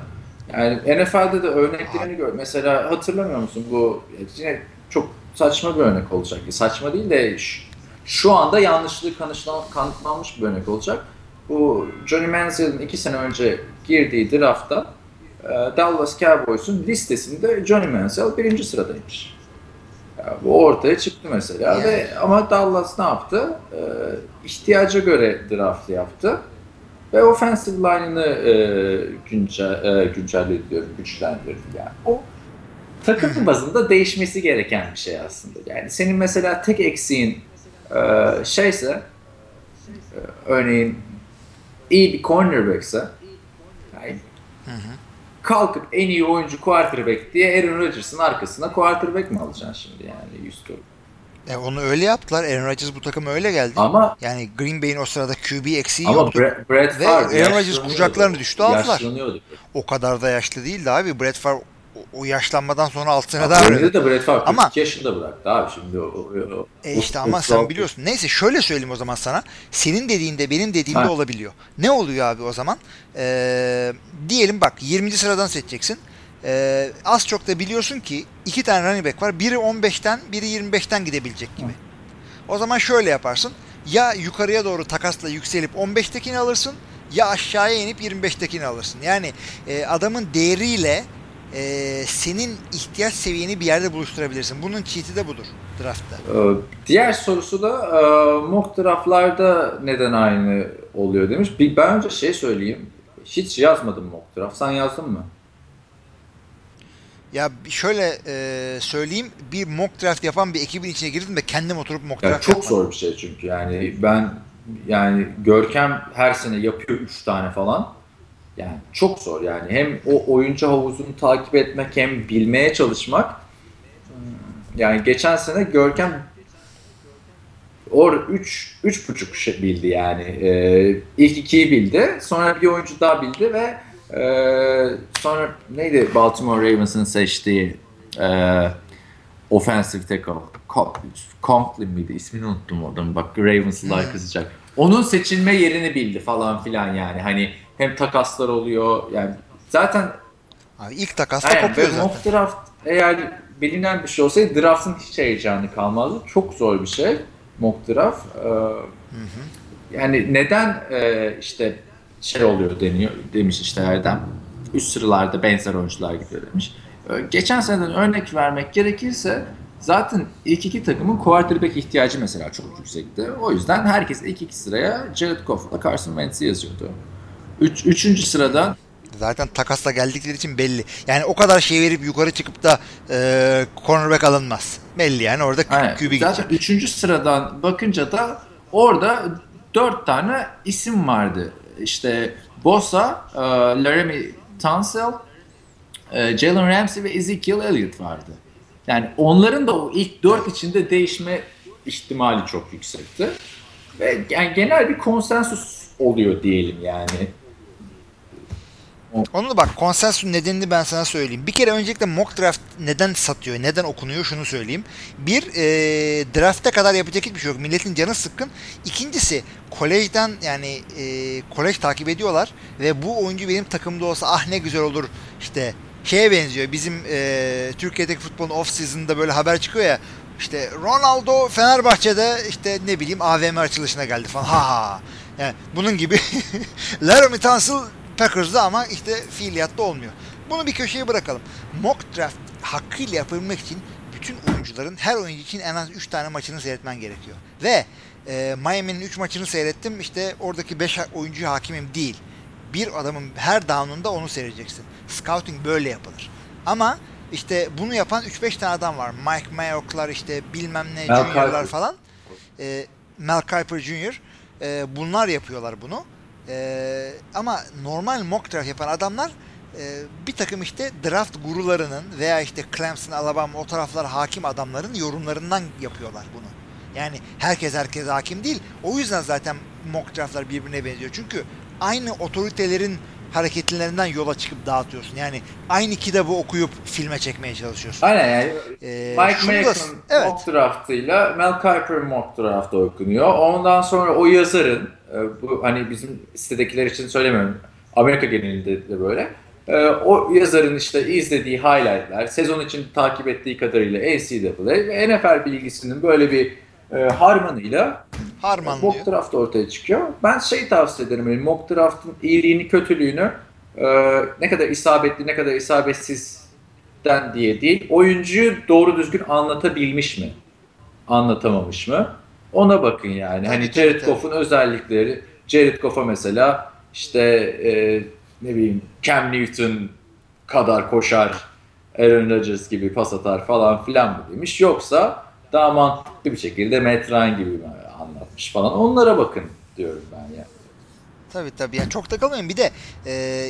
[SPEAKER 1] Yani NFL'de de örneklerini gör. Mesela hatırlamıyor musun bu yine çok saçma bir örnek olacak. Saçma değil de şu anda yanlışlığı kanıtlanmış bir örnek olacak. Bu Johnny Manziel'in iki sene önce girdiği draftta e, Dallas Cowboys'un listesinde Johnny Manziel birinci sıradaymış. Yani bu ortaya çıktı mesela yani. ve ama Dallas ne yaptı? Ee, ihtiyaca göre draft yaptı. Ve offensive line'ını e, güncel, e, güncelledi diyorum, güçlendirdi yani. O takım bazında değişmesi gereken bir şey aslında. Yani senin mesela tek eksiğin e, şeyse e, örneğin iyi bir cornerbackse yani kalkıp en iyi oyuncu quarterback diye Aaron Rodgers'ın arkasına quarterback mi alacaksın şimdi yani 100 tur?
[SPEAKER 2] E onu öyle yaptılar. Aaron Rodgers bu takıma öyle geldi.
[SPEAKER 1] Ama
[SPEAKER 2] yani Green Bay'in o sırada QB eksiği
[SPEAKER 1] ama
[SPEAKER 2] yoktu.
[SPEAKER 1] Brett, Brett
[SPEAKER 2] Ve Aaron Rodgers kucaklarına düştü, aldılar. O kadar da yaşlı değildi abi. Brett Favre o- yaşlanmadan sonra 6 sene
[SPEAKER 1] Ama
[SPEAKER 2] daha oynadı.
[SPEAKER 1] de Brett Favre
[SPEAKER 2] Ama-
[SPEAKER 1] 42 yaşında bıraktı abi şimdi o, o, o,
[SPEAKER 2] E işte
[SPEAKER 1] o-
[SPEAKER 2] ama
[SPEAKER 1] o-
[SPEAKER 2] sen biliyorsun. Neyse şöyle söyleyeyim o zaman sana. Senin dediğinde benim dediğimde
[SPEAKER 1] Ha.
[SPEAKER 2] olabiliyor. Ne oluyor abi o zaman? Ee, diyelim bak 20. sıradan seçeceksin. Ee, az çok da biliyorsun ki iki tane running back var. Biri 15'ten biri 25'ten gidebilecek gibi. O zaman şöyle yaparsın. Ya yukarıya doğru takasla yükselip 15'tekini alırsın ya aşağıya inip 25'tekini alırsın. Yani e, adamın değeriyle e, senin ihtiyaç seviyeni bir yerde buluşturabilirsin. Bunun cheat'i de budur draftta.
[SPEAKER 1] Ee, Diğer sorusu da e, mock draftlarda neden aynı oluyor demiş. Bir, ben önce şey söyleyeyim. Hiç yazmadım mock draft. Sen yazdın mı?
[SPEAKER 2] Ya şöyle e, söyleyeyim bir mock draft yapan bir ekibin içine girdim de kendim oturup mock draft
[SPEAKER 1] çok
[SPEAKER 2] yapmadım.
[SPEAKER 1] zor bir şey çünkü yani ben yani Görkem her sene yapıyor 3 tane falan. Yani çok zor yani hem o oyuncu havuzunu takip etmek hem bilmeye çalışmak. Yani geçen sene Görkem or 3 üç buçuk şey bildi yani. Ee, ilk ikiyi bildi. Sonra bir oyuncu daha bildi ve e, sonra neydi Baltimore Ravens'ın seçtiği e, offensive tackle Co- Conklin miydi? İsmini unuttum adamın. Bak Ravens'lılar
[SPEAKER 2] Hmm.
[SPEAKER 1] kızacak. Onun seçilme yerini bildi falan filan yani. Hani hem takaslar oluyor yani zaten
[SPEAKER 2] Abi ilk takasta
[SPEAKER 1] Aynen,
[SPEAKER 2] kopuyor zaten.
[SPEAKER 1] mock draft eğer bilinen bir şey olsaydı draftın hiç heyecanı kalmazdı. Çok zor bir şey mock draft. Ee, Yani neden e, işte şey oluyor deniyor demiş işte Erdem. Üst sıralarda benzer oyuncular gidiyor demiş. Ee, Geçen seneden örnek vermek gerekirse zaten ilk iki takımın quarterback ihtiyacı mesela çok yüksekti. O yüzden herkes ilk iki sıraya Jared Goff'la Carson Wentz'i yazıyordu. Üç, üçüncü sırada
[SPEAKER 2] Zaten takasla geldikleri için belli. Yani o kadar şey verip yukarı çıkıp da e, cornerback alınmaz. Belli yani orada
[SPEAKER 1] Aynen.
[SPEAKER 2] QB
[SPEAKER 1] Zaten
[SPEAKER 2] gidecek.
[SPEAKER 1] üçüncü sıradan bakınca da orada dört tane isim vardı. İşte Bosa, e, Laramie Tunsil, e, Jalen Ramsey ve Ezekiel Elliott vardı. Yani onların da o ilk dört içinde değişme ihtimali çok yüksekti. Ve yani genel bir konsensus oluyor diyelim yani.
[SPEAKER 2] Onu da bak konsensus nedenini ben sana söyleyeyim. Bir kere öncelikle mock draft neden satıyor, neden okunuyor şunu söyleyeyim. Bir, e, drafta kadar yapacak hiçbir şey yok. Milletin canı sıkkın. İkincisi, kolejden yani e, kolej takip ediyorlar ve bu oyuncu benim takımda olsa ah ne güzel olur işte şeye benziyor. Bizim e, Türkiye'deki futbolun off season'da böyle haber çıkıyor ya işte Ronaldo Fenerbahçe'de işte ne bileyim AVM açılışına geldi falan. Ha ha. Yani bunun gibi Laramie Tunsil Packers'da ama işte fiiliyatta olmuyor. Bunu bir köşeye bırakalım. Mock draft hakkıyla yapabilmek için bütün oyuncuların her oyuncu için en az 3 tane maçını seyretmen gerekiyor. Ve e, Miami'nin 3 maçını seyrettim. İşte oradaki 5 oyuncuya hakimim değil. Bir adamın her down'unda onu seyredeceksin. Scouting böyle yapılır. Ama işte bunu yapan 3-5 tane adam var. Mike Mayock'lar işte bilmem ne
[SPEAKER 1] Mel
[SPEAKER 2] Junior'lar falan. E, Mel Kiper Jr. E, bunlar yapıyorlar bunu. E, ama normal mock draft yapan adamlar e, bir takım işte draft gurularının veya işte Clemson, Alabama o taraflar hakim adamların yorumlarından yapıyorlar bunu. Yani herkes herkes hakim değil. O yüzden zaten mock draftlar birbirine benziyor. Çünkü aynı otoritelerin hareketlerinden yola çıkıp dağıtıyorsun. Yani aynı kitabı okuyup filme çekmeye çalışıyorsun.
[SPEAKER 1] Aynen yani
[SPEAKER 2] Ee,
[SPEAKER 1] Mike Mayock'un
[SPEAKER 2] evet.
[SPEAKER 1] mock draftıyla Mel Kiper mock draftı okunuyor. Ondan sonra o yazarın, bu hani bizim sitedekiler için söylemiyorum, Amerika genelinde de böyle. E, O yazarın işte izlediği highlightlar, sezon için takip ettiği kadarıyla NCAA ve NFL bilgisinin böyle bir e, harmanıyla
[SPEAKER 2] Harmanlıyor.
[SPEAKER 1] mock draft ortaya çıkıyor. Ben şey tavsiye ederim, yani mock draft'ın iyiliğini, kötülüğünü e, ne kadar isabetli, ne kadar isabetsizden diye değil, oyuncuyu doğru düzgün anlatabilmiş mi? Anlatamamış mı? Ona bakın yani. Hani Jared. Goff'un özellikleri, Jared Goff'a mesela işte e, ne bileyim Cam Newton kadar koşar Aaron Rodgers gibi pas atar falan filan mı demiş yoksa daha mantıklı bir şekilde Matt Ryan gibi anlatmış falan onlara bakın diyorum ben yani.
[SPEAKER 2] Tabii tabii yani çok takılmayın bir de e,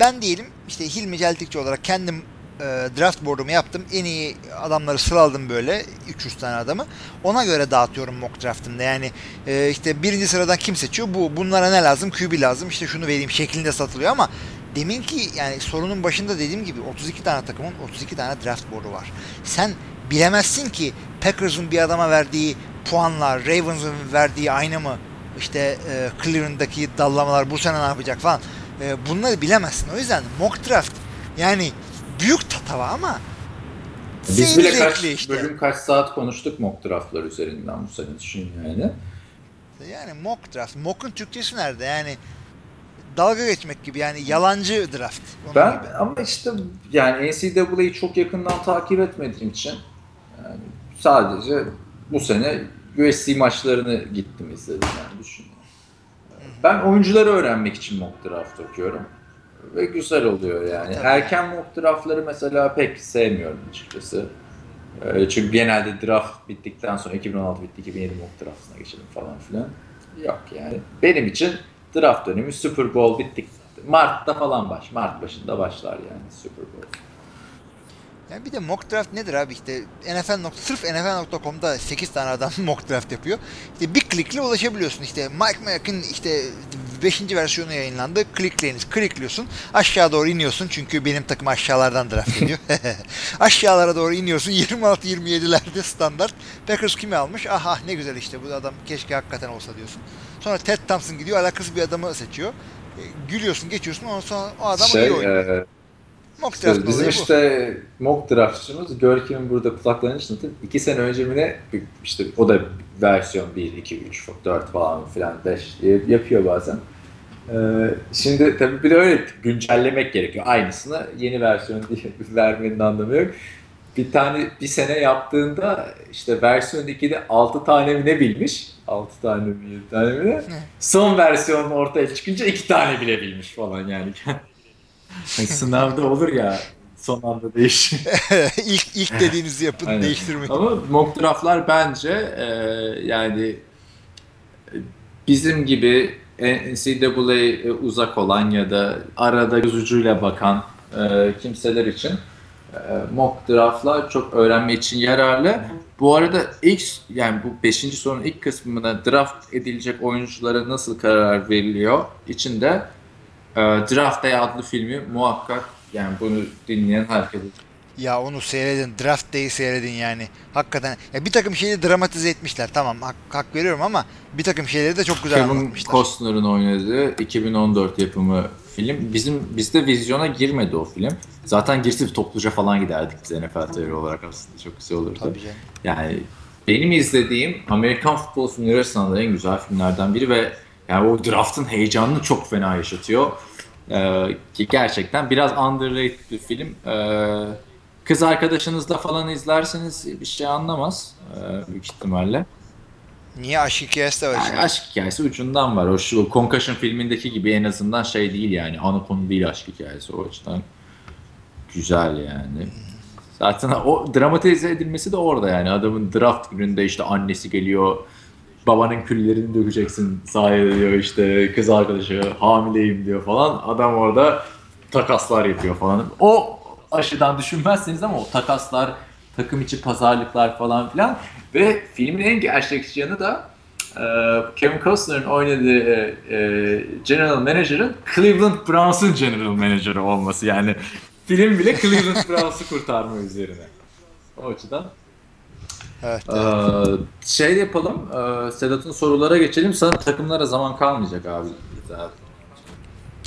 [SPEAKER 2] ben diyelim işte Hilmi Celtikçi olarak kendim e, draft board'umu yaptım. En iyi adamları sıraladım böyle 300 tane adamı. Ona göre dağıtıyorum mock draft'ımda. Yani e, işte birinci sıradan kim seçiyor? Bu. Bunlara ne lazım? QB lazım. İşte şunu vereyim şeklinde satılıyor ama demin ki yani sorunun başında dediğim gibi 32 tane takımın 32 tane draft board'u var. Sen bilemezsin ki Packers'ın bir adama verdiği puanlar, Ravens'ın verdiği aynı mı? İşte e, Cleveland'daki dallamalar bu sene ne yapacak falan. E, bunları bilemezsin. O yüzden mock draft yani büyük tatava ama
[SPEAKER 1] biz bile kaç işte. bölüm kaç saat konuştuk mock draftlar üzerinden bu sene düşün yani.
[SPEAKER 2] Yani mock draft. Mock'un Türkçesi nerede? Yani dalga geçmek gibi yani yalancı draft.
[SPEAKER 1] ben gibi. ama işte yani NCAA'yı çok yakından takip etmediğim için yani sadece bu sene USC maçlarını gittim izledim yani düşün. Ben oyuncuları öğrenmek için mock draft okuyorum ve güzel oluyor yani. Tabii. Erken mock draftları mesela pek sevmiyorum açıkçası. Ee, çünkü genelde draft bittikten sonra 2016 bitti 2007 mock draftına geçelim falan filan. Yok yani. Benim için draft dönemi Super Bowl bittik. Mart'ta falan baş. Mart başında başlar yani Super Bowl.
[SPEAKER 2] Yani bir de mock draft nedir abi işte NFL. Sırf NFL.com'da 8 tane adam mock draft yapıyor. İşte bir klikle ulaşabiliyorsun. İşte Mike Mayock'ın işte 5. versiyonu yayınlandı. Klikleyiniz. Klikliyorsun. Aşağı doğru iniyorsun. Çünkü benim takım aşağılardan draft ediyor. Aşağılara doğru iniyorsun. 26-27'lerde standart. Packers kimi almış? Aha ne güzel işte bu adam keşke hakikaten olsa diyorsun. Sonra Ted Thompson gidiyor alakasız bir adamı seçiyor. E, gülüyorsun geçiyorsun ondan sonra o adam şey, iyi oynuyor. E,
[SPEAKER 1] mock draft bizim işte bu. mock draftçımız Görkem'in burada kulaklarını çınlatıp iki sene önce mi ne işte o da versiyon 1, 2, 3, 4 falan filan 5 yapıyor bazen. Ee, şimdi tabii bir de öyle güncellemek gerekiyor. Aynısını yeni versiyon diye vermenin anlamı yok. Bir tane bir sene yaptığında işte versiyon 2'de 6 tane mi ne bilmiş? 6 tane mi 7 tane mi ne? Son versiyon ortaya çıkınca 2 tane bile bilmiş falan yani. Sınavda olur ya son anda değişir.
[SPEAKER 2] İlk ilk dediğinizi yapın Aynen. değiştirmeyin.
[SPEAKER 1] Ama mock draftlar bence e, yani bizim gibi NCAA uzak olan ya da arada göz ucuyla bakan e, kimseler için e, mock draftlar çok öğrenme için yararlı. Bu arada ilk yani bu 5. sorunun ilk kısmına draft edilecek oyunculara nasıl karar veriliyor içinde Draft Day adlı filmi muhakkak yani bunu dinleyen herkes
[SPEAKER 2] ya onu seyredin. Draft Day'i seyredin yani. Hakikaten. Ya bir takım şeyleri dramatize etmişler. Tamam hak, hak veriyorum ama bir takım şeyleri de çok güzel Kevin anlatmışlar.
[SPEAKER 1] Costner'ın oynadığı 2014 yapımı film. Bizim bizde vizyona girmedi o film. Zaten girse topluca falan giderdik biz NFL teori olarak aslında. Çok güzel olurdu. Tabii canım. Yani benim izlediğim Amerikan futbol filmleri arasında en güzel filmlerden biri ve yani o draftın heyecanını çok fena yaşatıyor. Ee, ki gerçekten biraz underrated bir film. Ee, kız arkadaşınızla falan izlerseniz bir şey anlamaz e, büyük ihtimalle.
[SPEAKER 2] Niye aşk hikayesi de var?
[SPEAKER 1] Yani aşk hikayesi ucundan var. O şu Concussion filmindeki gibi en azından şey değil yani. Ana konu değil aşk hikayesi. O açıdan güzel yani. Zaten o dramatize edilmesi de orada yani. Adamın draft gününde işte annesi geliyor. Babanın küllerini dökeceksin sahaya diyor işte kız arkadaşı hamileyim diyor falan. Adam orada takaslar yapıyor falan. O aşıdan düşünmezseniz ama o takaslar, takım içi pazarlıklar falan filan ve filmin en gerçekçi yanı da e, Kevin Costner'ın oynadığı e, e, General Manager'ın Cleveland Browns'un General Manager'ı olması yani film bile Cleveland Browns'u kurtarma üzerine. O açıdan Evet, evet. Ee, şey yapalım. E, Sedat'ın sorulara geçelim. Sana takımlara zaman kalmayacak abi.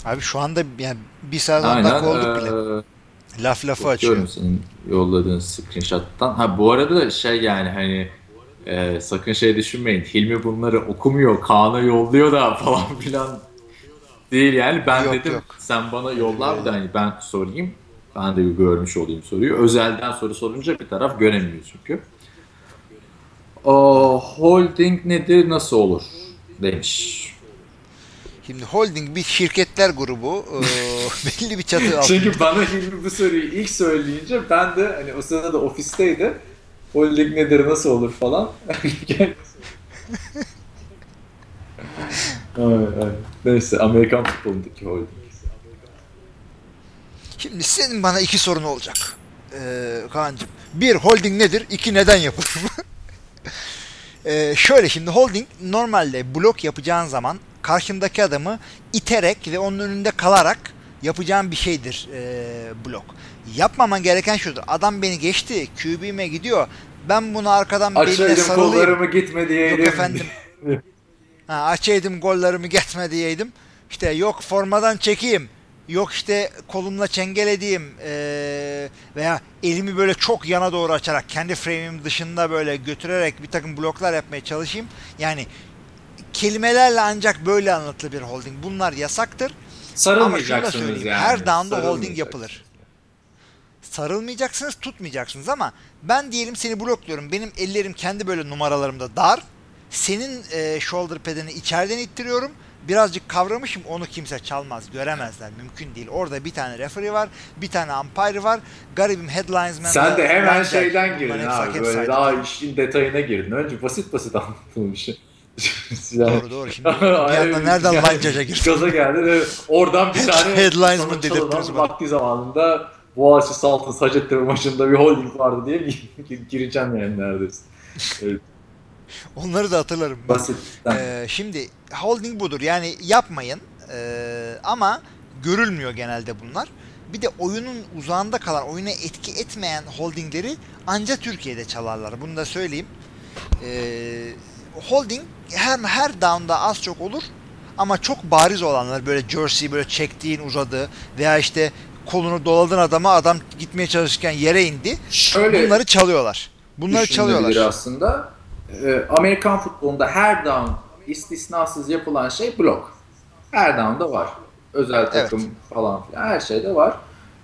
[SPEAKER 2] Abi şu anda yani bir saat dakika olduk bile. Laf lafı açıyor.
[SPEAKER 1] senin yolladığın screenshot'tan. Ha bu arada da şey yani hani e, sakın şey düşünmeyin. Hilmi bunları okumuyor, Kaan'a yolluyor da falan filan değil yani. Ben yok, dedim yok. sen bana yolla da hani ben sorayım. Ben de bir görmüş olayım soruyu. Özelden soru sorunca bir taraf göremiyor çünkü. Holding nedir, nasıl olur demiş.
[SPEAKER 2] Şimdi holding bir şirketler grubu e, belli bir çatı altında.
[SPEAKER 1] Çünkü bana Hilmi bu soruyu ilk söyleyince ben de hani o sırada da ofisteydi. Holding nedir, nasıl olur falan. ay, ay. Neyse Amerikan futbolundaki holding.
[SPEAKER 2] Şimdi senin bana iki sorun olacak. Ee, Kaan'cığım. Bir, holding nedir? İki, neden yapılır? ee, şöyle şimdi holding normalde blok yapacağın zaman karşındaki adamı iterek ve onun önünde kalarak yapacağın bir şeydir e, blok. Yapmaman gereken şudur. Adam beni geçti, QB'me gidiyor. Ben bunu arkadan beline sarılayım.
[SPEAKER 1] kollarımı gitme diyeydim.
[SPEAKER 2] Yok efendim. Ha, açaydım gollerimi getme diyeydim. İşte yok formadan çekeyim. Yok işte kolumla çengel edeyim. Ee, veya elimi böyle çok yana doğru açarak kendi frame'im dışında böyle götürerek bir takım bloklar yapmaya çalışayım. Yani kelimelerle ancak böyle anlatılır bir holding. Bunlar yasaktır.
[SPEAKER 1] Sarılmayacaksınız yani.
[SPEAKER 2] her down'da holding yapılır. Sarılmayacaksınız, tutmayacaksınız ama ben diyelim seni blokluyorum. Benim ellerim kendi böyle numaralarımda dar. Senin e, shoulder pad'ini içeriden ittiriyorum. Birazcık kavramışım onu kimse çalmaz, göremezler. Mümkün değil. Orada bir tane referee var, bir tane umpire var. Garibim headlinesman.
[SPEAKER 1] Sen de hemen
[SPEAKER 2] linebacker.
[SPEAKER 1] şeyden girdin abi böyle daha işin detayına girdin. Önce basit basit yani,
[SPEAKER 2] Doğru doğru. Şimdi bir anda nereden
[SPEAKER 1] Yani
[SPEAKER 2] line judge'a girdin?
[SPEAKER 1] Gaza geldi oradan bir tane
[SPEAKER 2] Headlines mı dedirttiniz bana?
[SPEAKER 1] vakti zamanında Boğaziçi Salt'ın Hacettepe maçında bir holding vardı diye gireceğim yani neredeyse. Evet,
[SPEAKER 2] Onları da hatırlarım.
[SPEAKER 1] basitten.
[SPEAKER 2] Ee, şimdi holding budur. Yani yapmayın. Ee, ama görülmüyor genelde bunlar. Bir de oyunun uzağında kalan, oyuna etki etmeyen holdingleri anca Türkiye'de çalarlar. Bunu da söyleyeyim. Ee, holding her her down'da az çok olur. Ama çok bariz olanlar böyle jersey böyle çektiğin uzadı veya işte kolunu doladın adama adam gitmeye çalışırken yere indi.
[SPEAKER 1] Şöyle
[SPEAKER 2] Bunları çalıyorlar. Bunları çalıyorlar.
[SPEAKER 1] aslında. Ee, Amerikan futbolunda her down istisnasız yapılan şey blok. Her down'da var. Özel takım falan filan her şeyde var.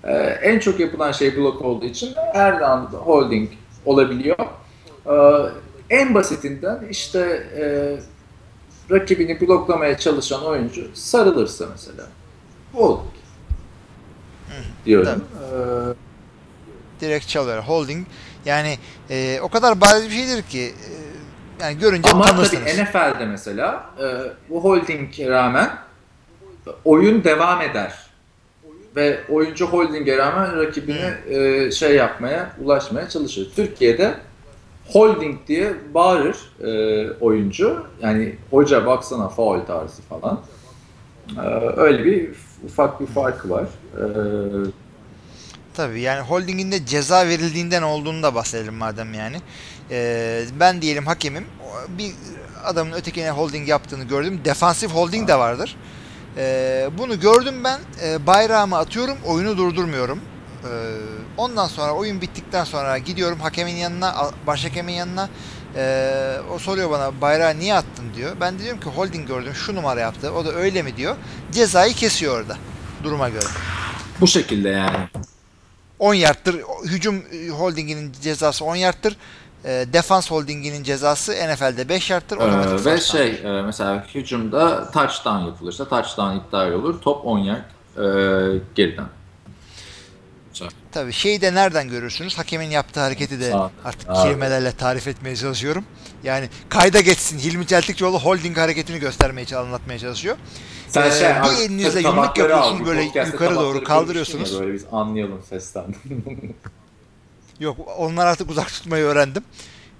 [SPEAKER 1] Ee, en çok yapılan şey blok olduğu için her down'da holding olabiliyor. Ee, en basitinden işte e, rakibini bloklamaya çalışan oyuncu sarılırsa mesela holding diyorum. Ee,
[SPEAKER 2] direkt çalıyor. Holding yani e, o kadar bariz bir şeydir ki e, yani görünce
[SPEAKER 1] Ama
[SPEAKER 2] tanırsınız.
[SPEAKER 1] tabii NFL'de mesela e, bu holding'e rağmen oyun devam eder. Ve oyuncu holding'e rağmen rakibini e, şey yapmaya, ulaşmaya çalışır. Türkiye'de holding diye bağırır e, oyuncu. Yani hoca baksana faul tarzı falan. E, öyle bir ufak bir farkı var. E,
[SPEAKER 2] Tabii yani holdingin de ceza verildiğinden olduğunu da bahsedelim madem yani. E, ben diyelim hakemim bir adamın ötekine holding yaptığını gördüm. Defansif holding de vardır. E, bunu gördüm ben. E, bayrağımı atıyorum. Oyunu durdurmuyorum. E, ondan sonra oyun bittikten sonra gidiyorum hakemin yanına, a- başhakemin yanına. O soruyor bana bayrağı niye attın diyor. Ben de diyorum ki holding gördüm şu numara yaptı. O da öyle mi diyor. Cezayı kesiyor orada duruma göre.
[SPEAKER 1] bu şekilde yani.
[SPEAKER 2] 10 yardtır. Hücum e, holdinginin cezası 10 yardtır. E, defans holdinginin cezası NFL'de 5 yardtır.
[SPEAKER 1] Ee, ve şey e, mesela hücumda touchdown yapılırsa touchdown iptal olur. Top 10 yard e, geriden.
[SPEAKER 2] Tabii şeyi de nereden görürsünüz? Hakemin yaptığı hareketi de artık
[SPEAKER 1] Abi.
[SPEAKER 2] kelimelerle tarif etmeye çalışıyorum. Yani kayda geçsin. Hilmi Çeltikçioğlu holding hareketini göstermeye anlatmaya çalışıyor.
[SPEAKER 1] Sen
[SPEAKER 2] Ee,
[SPEAKER 1] şey
[SPEAKER 2] bir elinizle yumruk
[SPEAKER 1] bu
[SPEAKER 2] böyle yukarı doğru kaldırıyorsunuz.
[SPEAKER 1] ya, Böyle biz anlayalım sesten.
[SPEAKER 2] Yok onlar artık uzak tutmayı öğrendim.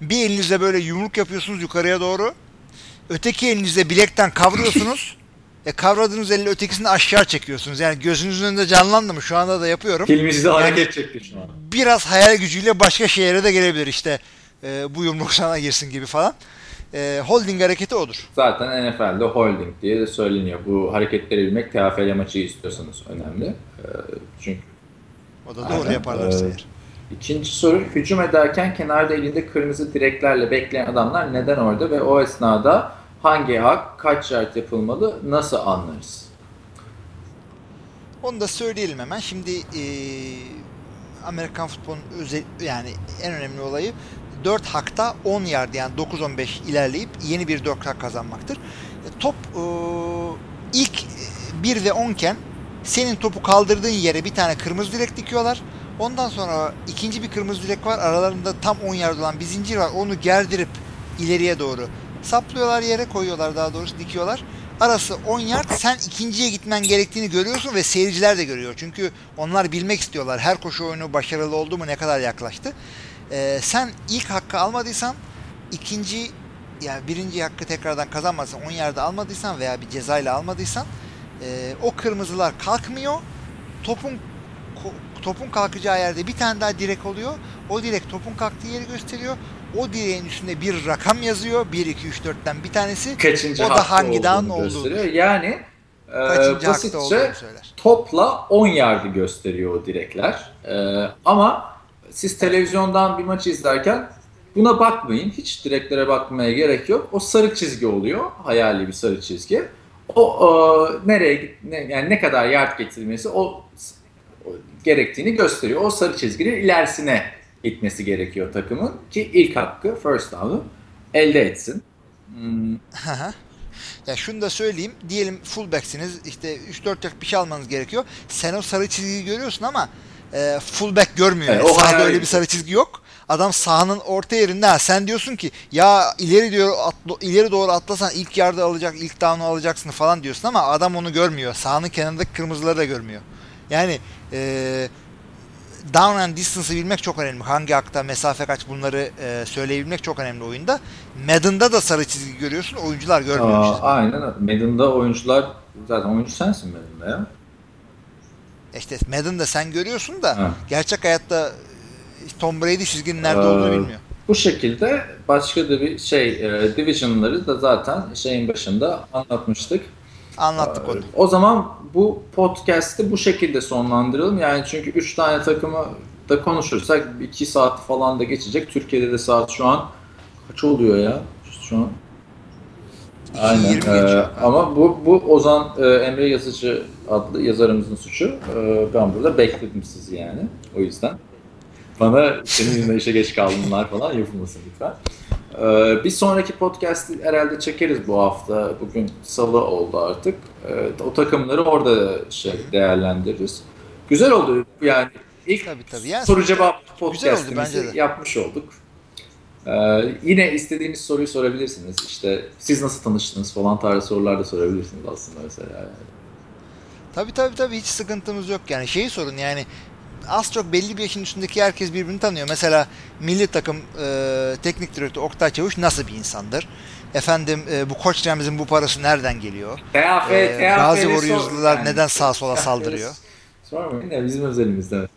[SPEAKER 2] Bir elinizle böyle yumruk yapıyorsunuz yukarıya doğru. Öteki elinizle bilekten kavruyorsunuz. e kavradığınız elle ötekisini aşağı çekiyorsunuz. Yani gözünüzün önünde canlandı mı? Şu anda da yapıyorum.
[SPEAKER 1] Filmimizde hareket çekti şu an.
[SPEAKER 2] Biraz hayal gücüyle başka şehre de gelebilir işte. e, bu yumruk sana girsin gibi falan. E, holding hareketi odur.
[SPEAKER 1] Zaten NFL'de holding diye de söyleniyor. Bu hareketleri bilmek TFL maçı istiyorsanız önemli. Ee, çünkü
[SPEAKER 2] O da doğru
[SPEAKER 1] Aynen.
[SPEAKER 2] yaparlarsa eğer.
[SPEAKER 1] İkinci soru, hücum ederken kenarda elinde kırmızı direklerle bekleyen adamlar neden orada ve o esnada hangi hak, kaç yard yapılmalı, nasıl anlarız?
[SPEAKER 2] Onu da söyleyelim hemen. Şimdi e, Amerikan futbolunun özel yani en önemli olayı 4 hakta 10 yard yani 9-15 ilerleyip yeni bir 4 hak kazanmaktır. E, top e, ilk 1 ve 10 iken senin topu kaldırdığın yere bir tane kırmızı direk dikiyorlar. Ondan sonra ikinci bir kırmızı direk var. Aralarında tam 10 yard olan bir zincir var. Onu gerdirip ileriye doğru saplıyorlar yere koyuyorlar daha doğrusu dikiyorlar. Arası 10 yard sen ikinciye gitmen gerektiğini görüyorsun ve seyirciler de görüyor. Çünkü onlar bilmek istiyorlar her koşu oyunu başarılı oldu mu ne kadar yaklaştı. Ee, sen ilk hakkı almadıysan ikinci yani birinci hakkı tekrardan kazanmadıysan 10 yerde almadıysan veya bir cezayla almadıysan e, o kırmızılar kalkmıyor. Topun topun kalkacağı yerde bir tane daha direk oluyor. O direk topun kalktığı yeri gösteriyor. O direğin üstünde bir rakam yazıyor. 1, 2, 3, 4'ten bir tanesi.
[SPEAKER 1] Kaçıncı
[SPEAKER 2] o da hangi down olduğunu
[SPEAKER 1] Yani
[SPEAKER 2] Kaçıncı
[SPEAKER 1] e, basitçe
[SPEAKER 2] söyler.
[SPEAKER 1] topla 10 yardı gösteriyor o direkler. E, ama siz televizyondan bir maçı izlerken buna bakmayın. Hiç direklere bakmaya gerek yok. O sarı çizgi oluyor. Hayali bir sarı çizgi. O e, nereye ne, yani ne kadar yard getirilmesi o, o gerektiğini gösteriyor. O sarı çizginin ilerisine gitmesi gerekiyor takımın ki ilk hakkı first down'u elde etsin. Hmm.
[SPEAKER 2] ya şunu da söyleyeyim. Diyelim fullbacksiniz. işte 3-4 yard bir şey almanız gerekiyor. Sen o sarı çizgiyi görüyorsun ama e, fullback görmüyor. Evet, yani. Sahada öyle bir sarı çizgi yok. Adam sahanın orta yerinde. Ha, sen diyorsun ki ya ileri diyor atla, ileri doğru atlasan ilk yardı alacak, ilk down'u alacaksın falan diyorsun ama adam onu görmüyor. Sahanın kenarındaki kırmızıları da görmüyor. Yani e, down and distance'ı bilmek çok önemli. Hangi hakta mesafe kaç bunları e, söyleyebilmek çok önemli oyunda. Madden'da da sarı çizgi görüyorsun. Oyuncular görmüyor.
[SPEAKER 1] Aa, aynen. Madden'da oyuncular zaten oyuncu sensin Madden'da ya.
[SPEAKER 2] İşte Madden'da sen görüyorsun da ha. gerçek hayatta Tom Brady çizginin nerede ee, olduğunu bilmiyor.
[SPEAKER 1] Bu şekilde başka da bir şey e, Division'ları da zaten şeyin başında anlatmıştık.
[SPEAKER 2] Anlattık onu.
[SPEAKER 1] O zaman bu podcast'i bu şekilde sonlandıralım. Yani çünkü 3 tane takımı da konuşursak 2 saat falan da geçecek. Türkiye'de de saat şu an kaç oluyor ya? Şu an Aynen. Ee, ama bu bu Ozan e, Emre Yazıcı adlı yazarımızın suçu. E, ben burada bekledim sizi yani. O yüzden. Bana senin yüzünden işe geç kaldınlar falan yapılmasın lütfen. Ee, bir sonraki podcast'i herhalde çekeriz bu hafta. Bugün salı oldu artık. Ee, o takımları orada şey değerlendiririz. Güzel oldu yani. ilk tabii, tabii. Yani soru cevap podcast'imizi yapmış olduk. Ee, yine istediğiniz soruyu sorabilirsiniz. İşte siz nasıl tanıştınız falan tarzı sorular da sorabilirsiniz aslında mesela. Yani.
[SPEAKER 2] Tabii tabii tabii hiç sıkıntımız yok yani şeyi sorun yani az çok belli bir yaşın üstündeki herkes birbirini tanıyor. Mesela milli takım e, teknik direktörü Oktay Çavuş nasıl bir insandır? Efendim e, bu koç Remzi'nin bu parası nereden geliyor?
[SPEAKER 1] TAF, e,
[SPEAKER 2] Gazi Warriors'lılar yani, neden sağa sola saldırıyor?
[SPEAKER 1] Sormayın ya bizim özelimizde.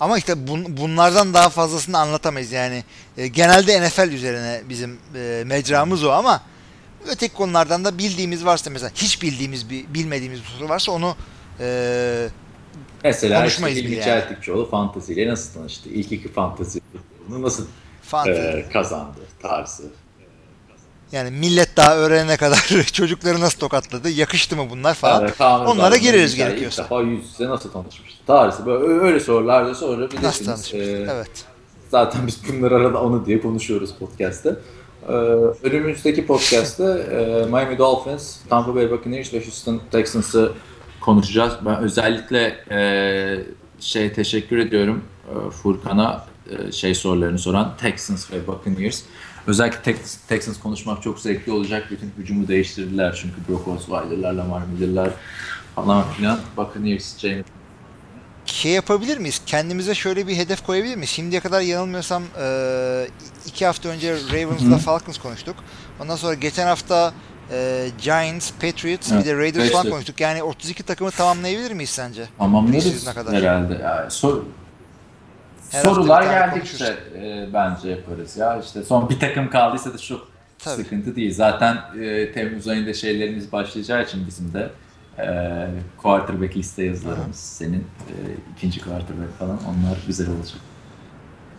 [SPEAKER 2] Ama işte bun, bunlardan daha fazlasını anlatamayız yani. E, genelde NFL üzerine bizim e, mecramız o ama öteki konulardan da bildiğimiz varsa mesela hiç bildiğimiz bir bilmediğimiz bir soru varsa onu e,
[SPEAKER 1] Mesela işte İlmi yani. Çeltikçioğlu fanteziyle nasıl tanıştı? İlk iki fantezi nasıl e, kazandı tarzı.
[SPEAKER 2] Yani millet daha öğrenene kadar çocukları nasıl tokatladı, yakıştı mı bunlar falan. Evet, Onlara gireriz gerekiyorsa.
[SPEAKER 1] İlk defa yüz yüze nasıl tanışmıştı? Tarzı böyle öyle sorular da sorabilirsiniz. Nasıl
[SPEAKER 2] tanışmıştı? Ee, evet.
[SPEAKER 1] Zaten biz bunları arada onu diye konuşuyoruz podcast'te. Ee, önümüzdeki podcast'te e, Miami Dolphins, Tampa Bay Buccaneers ve Houston Texans'ı konuşacağız. Ben özellikle e, şey teşekkür ediyorum e, Furkan'a e, şey sorularını soran Texans ve Buccaneers. Özellikle Texans, Texans konuşmak çok zevkli olacak. Bütün hücumu değiştirdiler çünkü Brock Osweiler'lar, Lamar Miller'lar falan filan. Buccaneers, James
[SPEAKER 2] şey yapabilir miyiz? Kendimize şöyle bir hedef koyabilir miyiz? Şimdiye kadar yanılmıyorsam e, iki hafta önce Ravens'la Falcons konuştuk. Ondan sonra geçen hafta e, Giants, Patriots evet, bir de Raiders falan konuştuk. Yani 32 takımı tamamlayabilir miyiz sence?
[SPEAKER 1] Tamamlarız herhalde. Yani sor, sorular geldikçe e, bence yaparız ya. İşte son bir takım kaldıysa da çok Tabii. sıkıntı değil. Zaten e, Temmuz ayında şeylerimiz başlayacağı için bizim de e, quarterback liste yazılarımız Aha. senin e, ikinci quarterback falan onlar güzel olacak.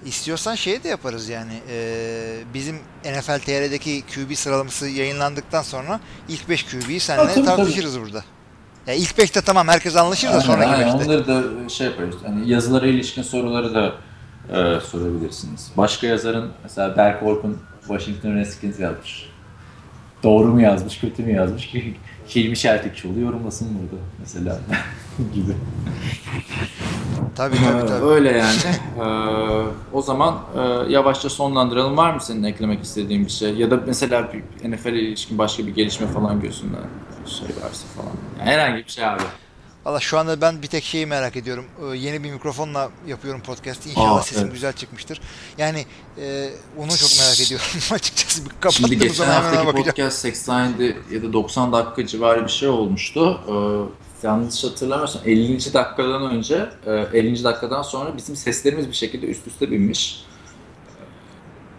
[SPEAKER 2] İstiyorsan şey de yaparız yani. E, bizim NFL TR'deki QB sıralaması yayınlandıktan sonra ilk 5 QB'yi seninle tabii, tartışırız tabii. burada. Ya ilk 5'te tamam herkes anlaşır da sonraki 5'te.
[SPEAKER 1] Onları da şey yaparız. Hani yazılara ilişkin soruları da e, sorabilirsiniz. Başka yazarın mesela Berk Orkun Washington Redskins yazmış. doğru mu yazmış, kötü mü yazmış ki Hilmi Şeltikçioğlu yorumlasın burada mesela gibi.
[SPEAKER 2] Tabii tabii tabii.
[SPEAKER 1] Öyle yani. Ee, o zaman e, yavaşça sonlandıralım. Var mı senin eklemek istediğin bir şey? Ya da mesela bir NFL ile ilişkin başka bir gelişme falan gözünden şey varsa falan. Yani herhangi bir şey abi.
[SPEAKER 2] Valla şu anda ben bir tek şeyi merak ediyorum. Ee, yeni bir mikrofonla yapıyorum podcast'i. İnşallah
[SPEAKER 1] Aa,
[SPEAKER 2] sesim
[SPEAKER 1] evet.
[SPEAKER 2] güzel çıkmıştır. Yani e, onu çok merak ediyorum açıkçası. Bir
[SPEAKER 1] Şimdi geçen
[SPEAKER 2] zaman hemen ona
[SPEAKER 1] haftaki
[SPEAKER 2] bakacağım.
[SPEAKER 1] podcast 87 ya da 90 dakika civarı bir şey olmuştu. Ee, yanlış hatırlamıyorsam 50. dakikadan önce, e, 50. dakikadan sonra bizim seslerimiz bir şekilde üst üste binmiş.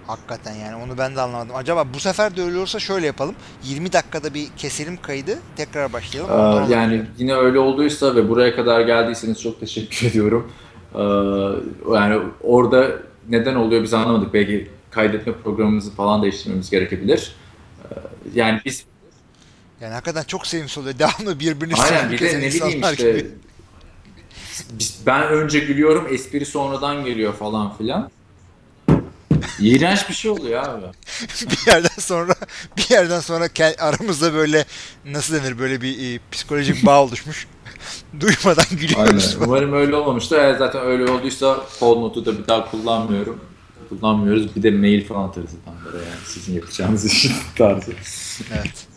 [SPEAKER 2] Hakikaten yani onu ben de anlamadım. Acaba bu sefer de öyle olursa şöyle yapalım. 20 dakikada bir keselim kaydı. Tekrar başlayalım.
[SPEAKER 1] Ee, yani yine öyle olduysa ve buraya kadar geldiyseniz çok teşekkür ediyorum. Ee, yani orada neden oluyor biz anlamadık. Belki kaydetme programımızı falan değiştirmemiz gerekebilir. Ee, yani biz
[SPEAKER 2] Yani hakikaten çok sevimsiz oluyor. Devamlı birbirini
[SPEAKER 1] aynen bir de ne bileyim işte
[SPEAKER 2] gibi.
[SPEAKER 1] ben önce gülüyorum espri sonradan geliyor falan filan. İğrenç bir şey oluyor abi.
[SPEAKER 2] bir yerden sonra bir yerden sonra aramızda böyle nasıl denir böyle bir e, psikolojik bağ oluşmuş. Duymadan
[SPEAKER 1] Aynen.
[SPEAKER 2] gülüyoruz.
[SPEAKER 1] Umarım öyle olmamıştır. Eğer zaten öyle olduysa kol notu da bir daha kullanmıyorum. Kullanmıyoruz. Bir de mail falan atarız adamlara yani sizin yapacağınız işin tarzı.
[SPEAKER 2] Evet.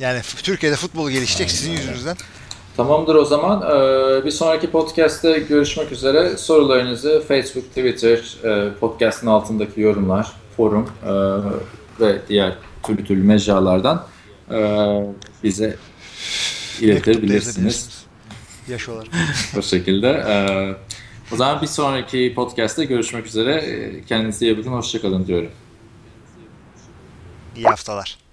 [SPEAKER 2] Yani Türkiye'de futbol gelişecek sizin yüzünüzden.
[SPEAKER 1] Tamamdır o zaman. Ee, Bir sonraki podcast'te görüşmek üzere. Sorularınızı Facebook, Twitter, e, podcast'ın altındaki yorumlar, forum e, ve diğer türlü türlü mecralardan e, bize iletebilirsiniz.
[SPEAKER 2] Yaş olarak.
[SPEAKER 1] O şekilde. O zaman bir sonraki podcast'te görüşmek üzere. Kendinize iyi bakın. Hoşçakalın diyorum.
[SPEAKER 2] İyi haftalar.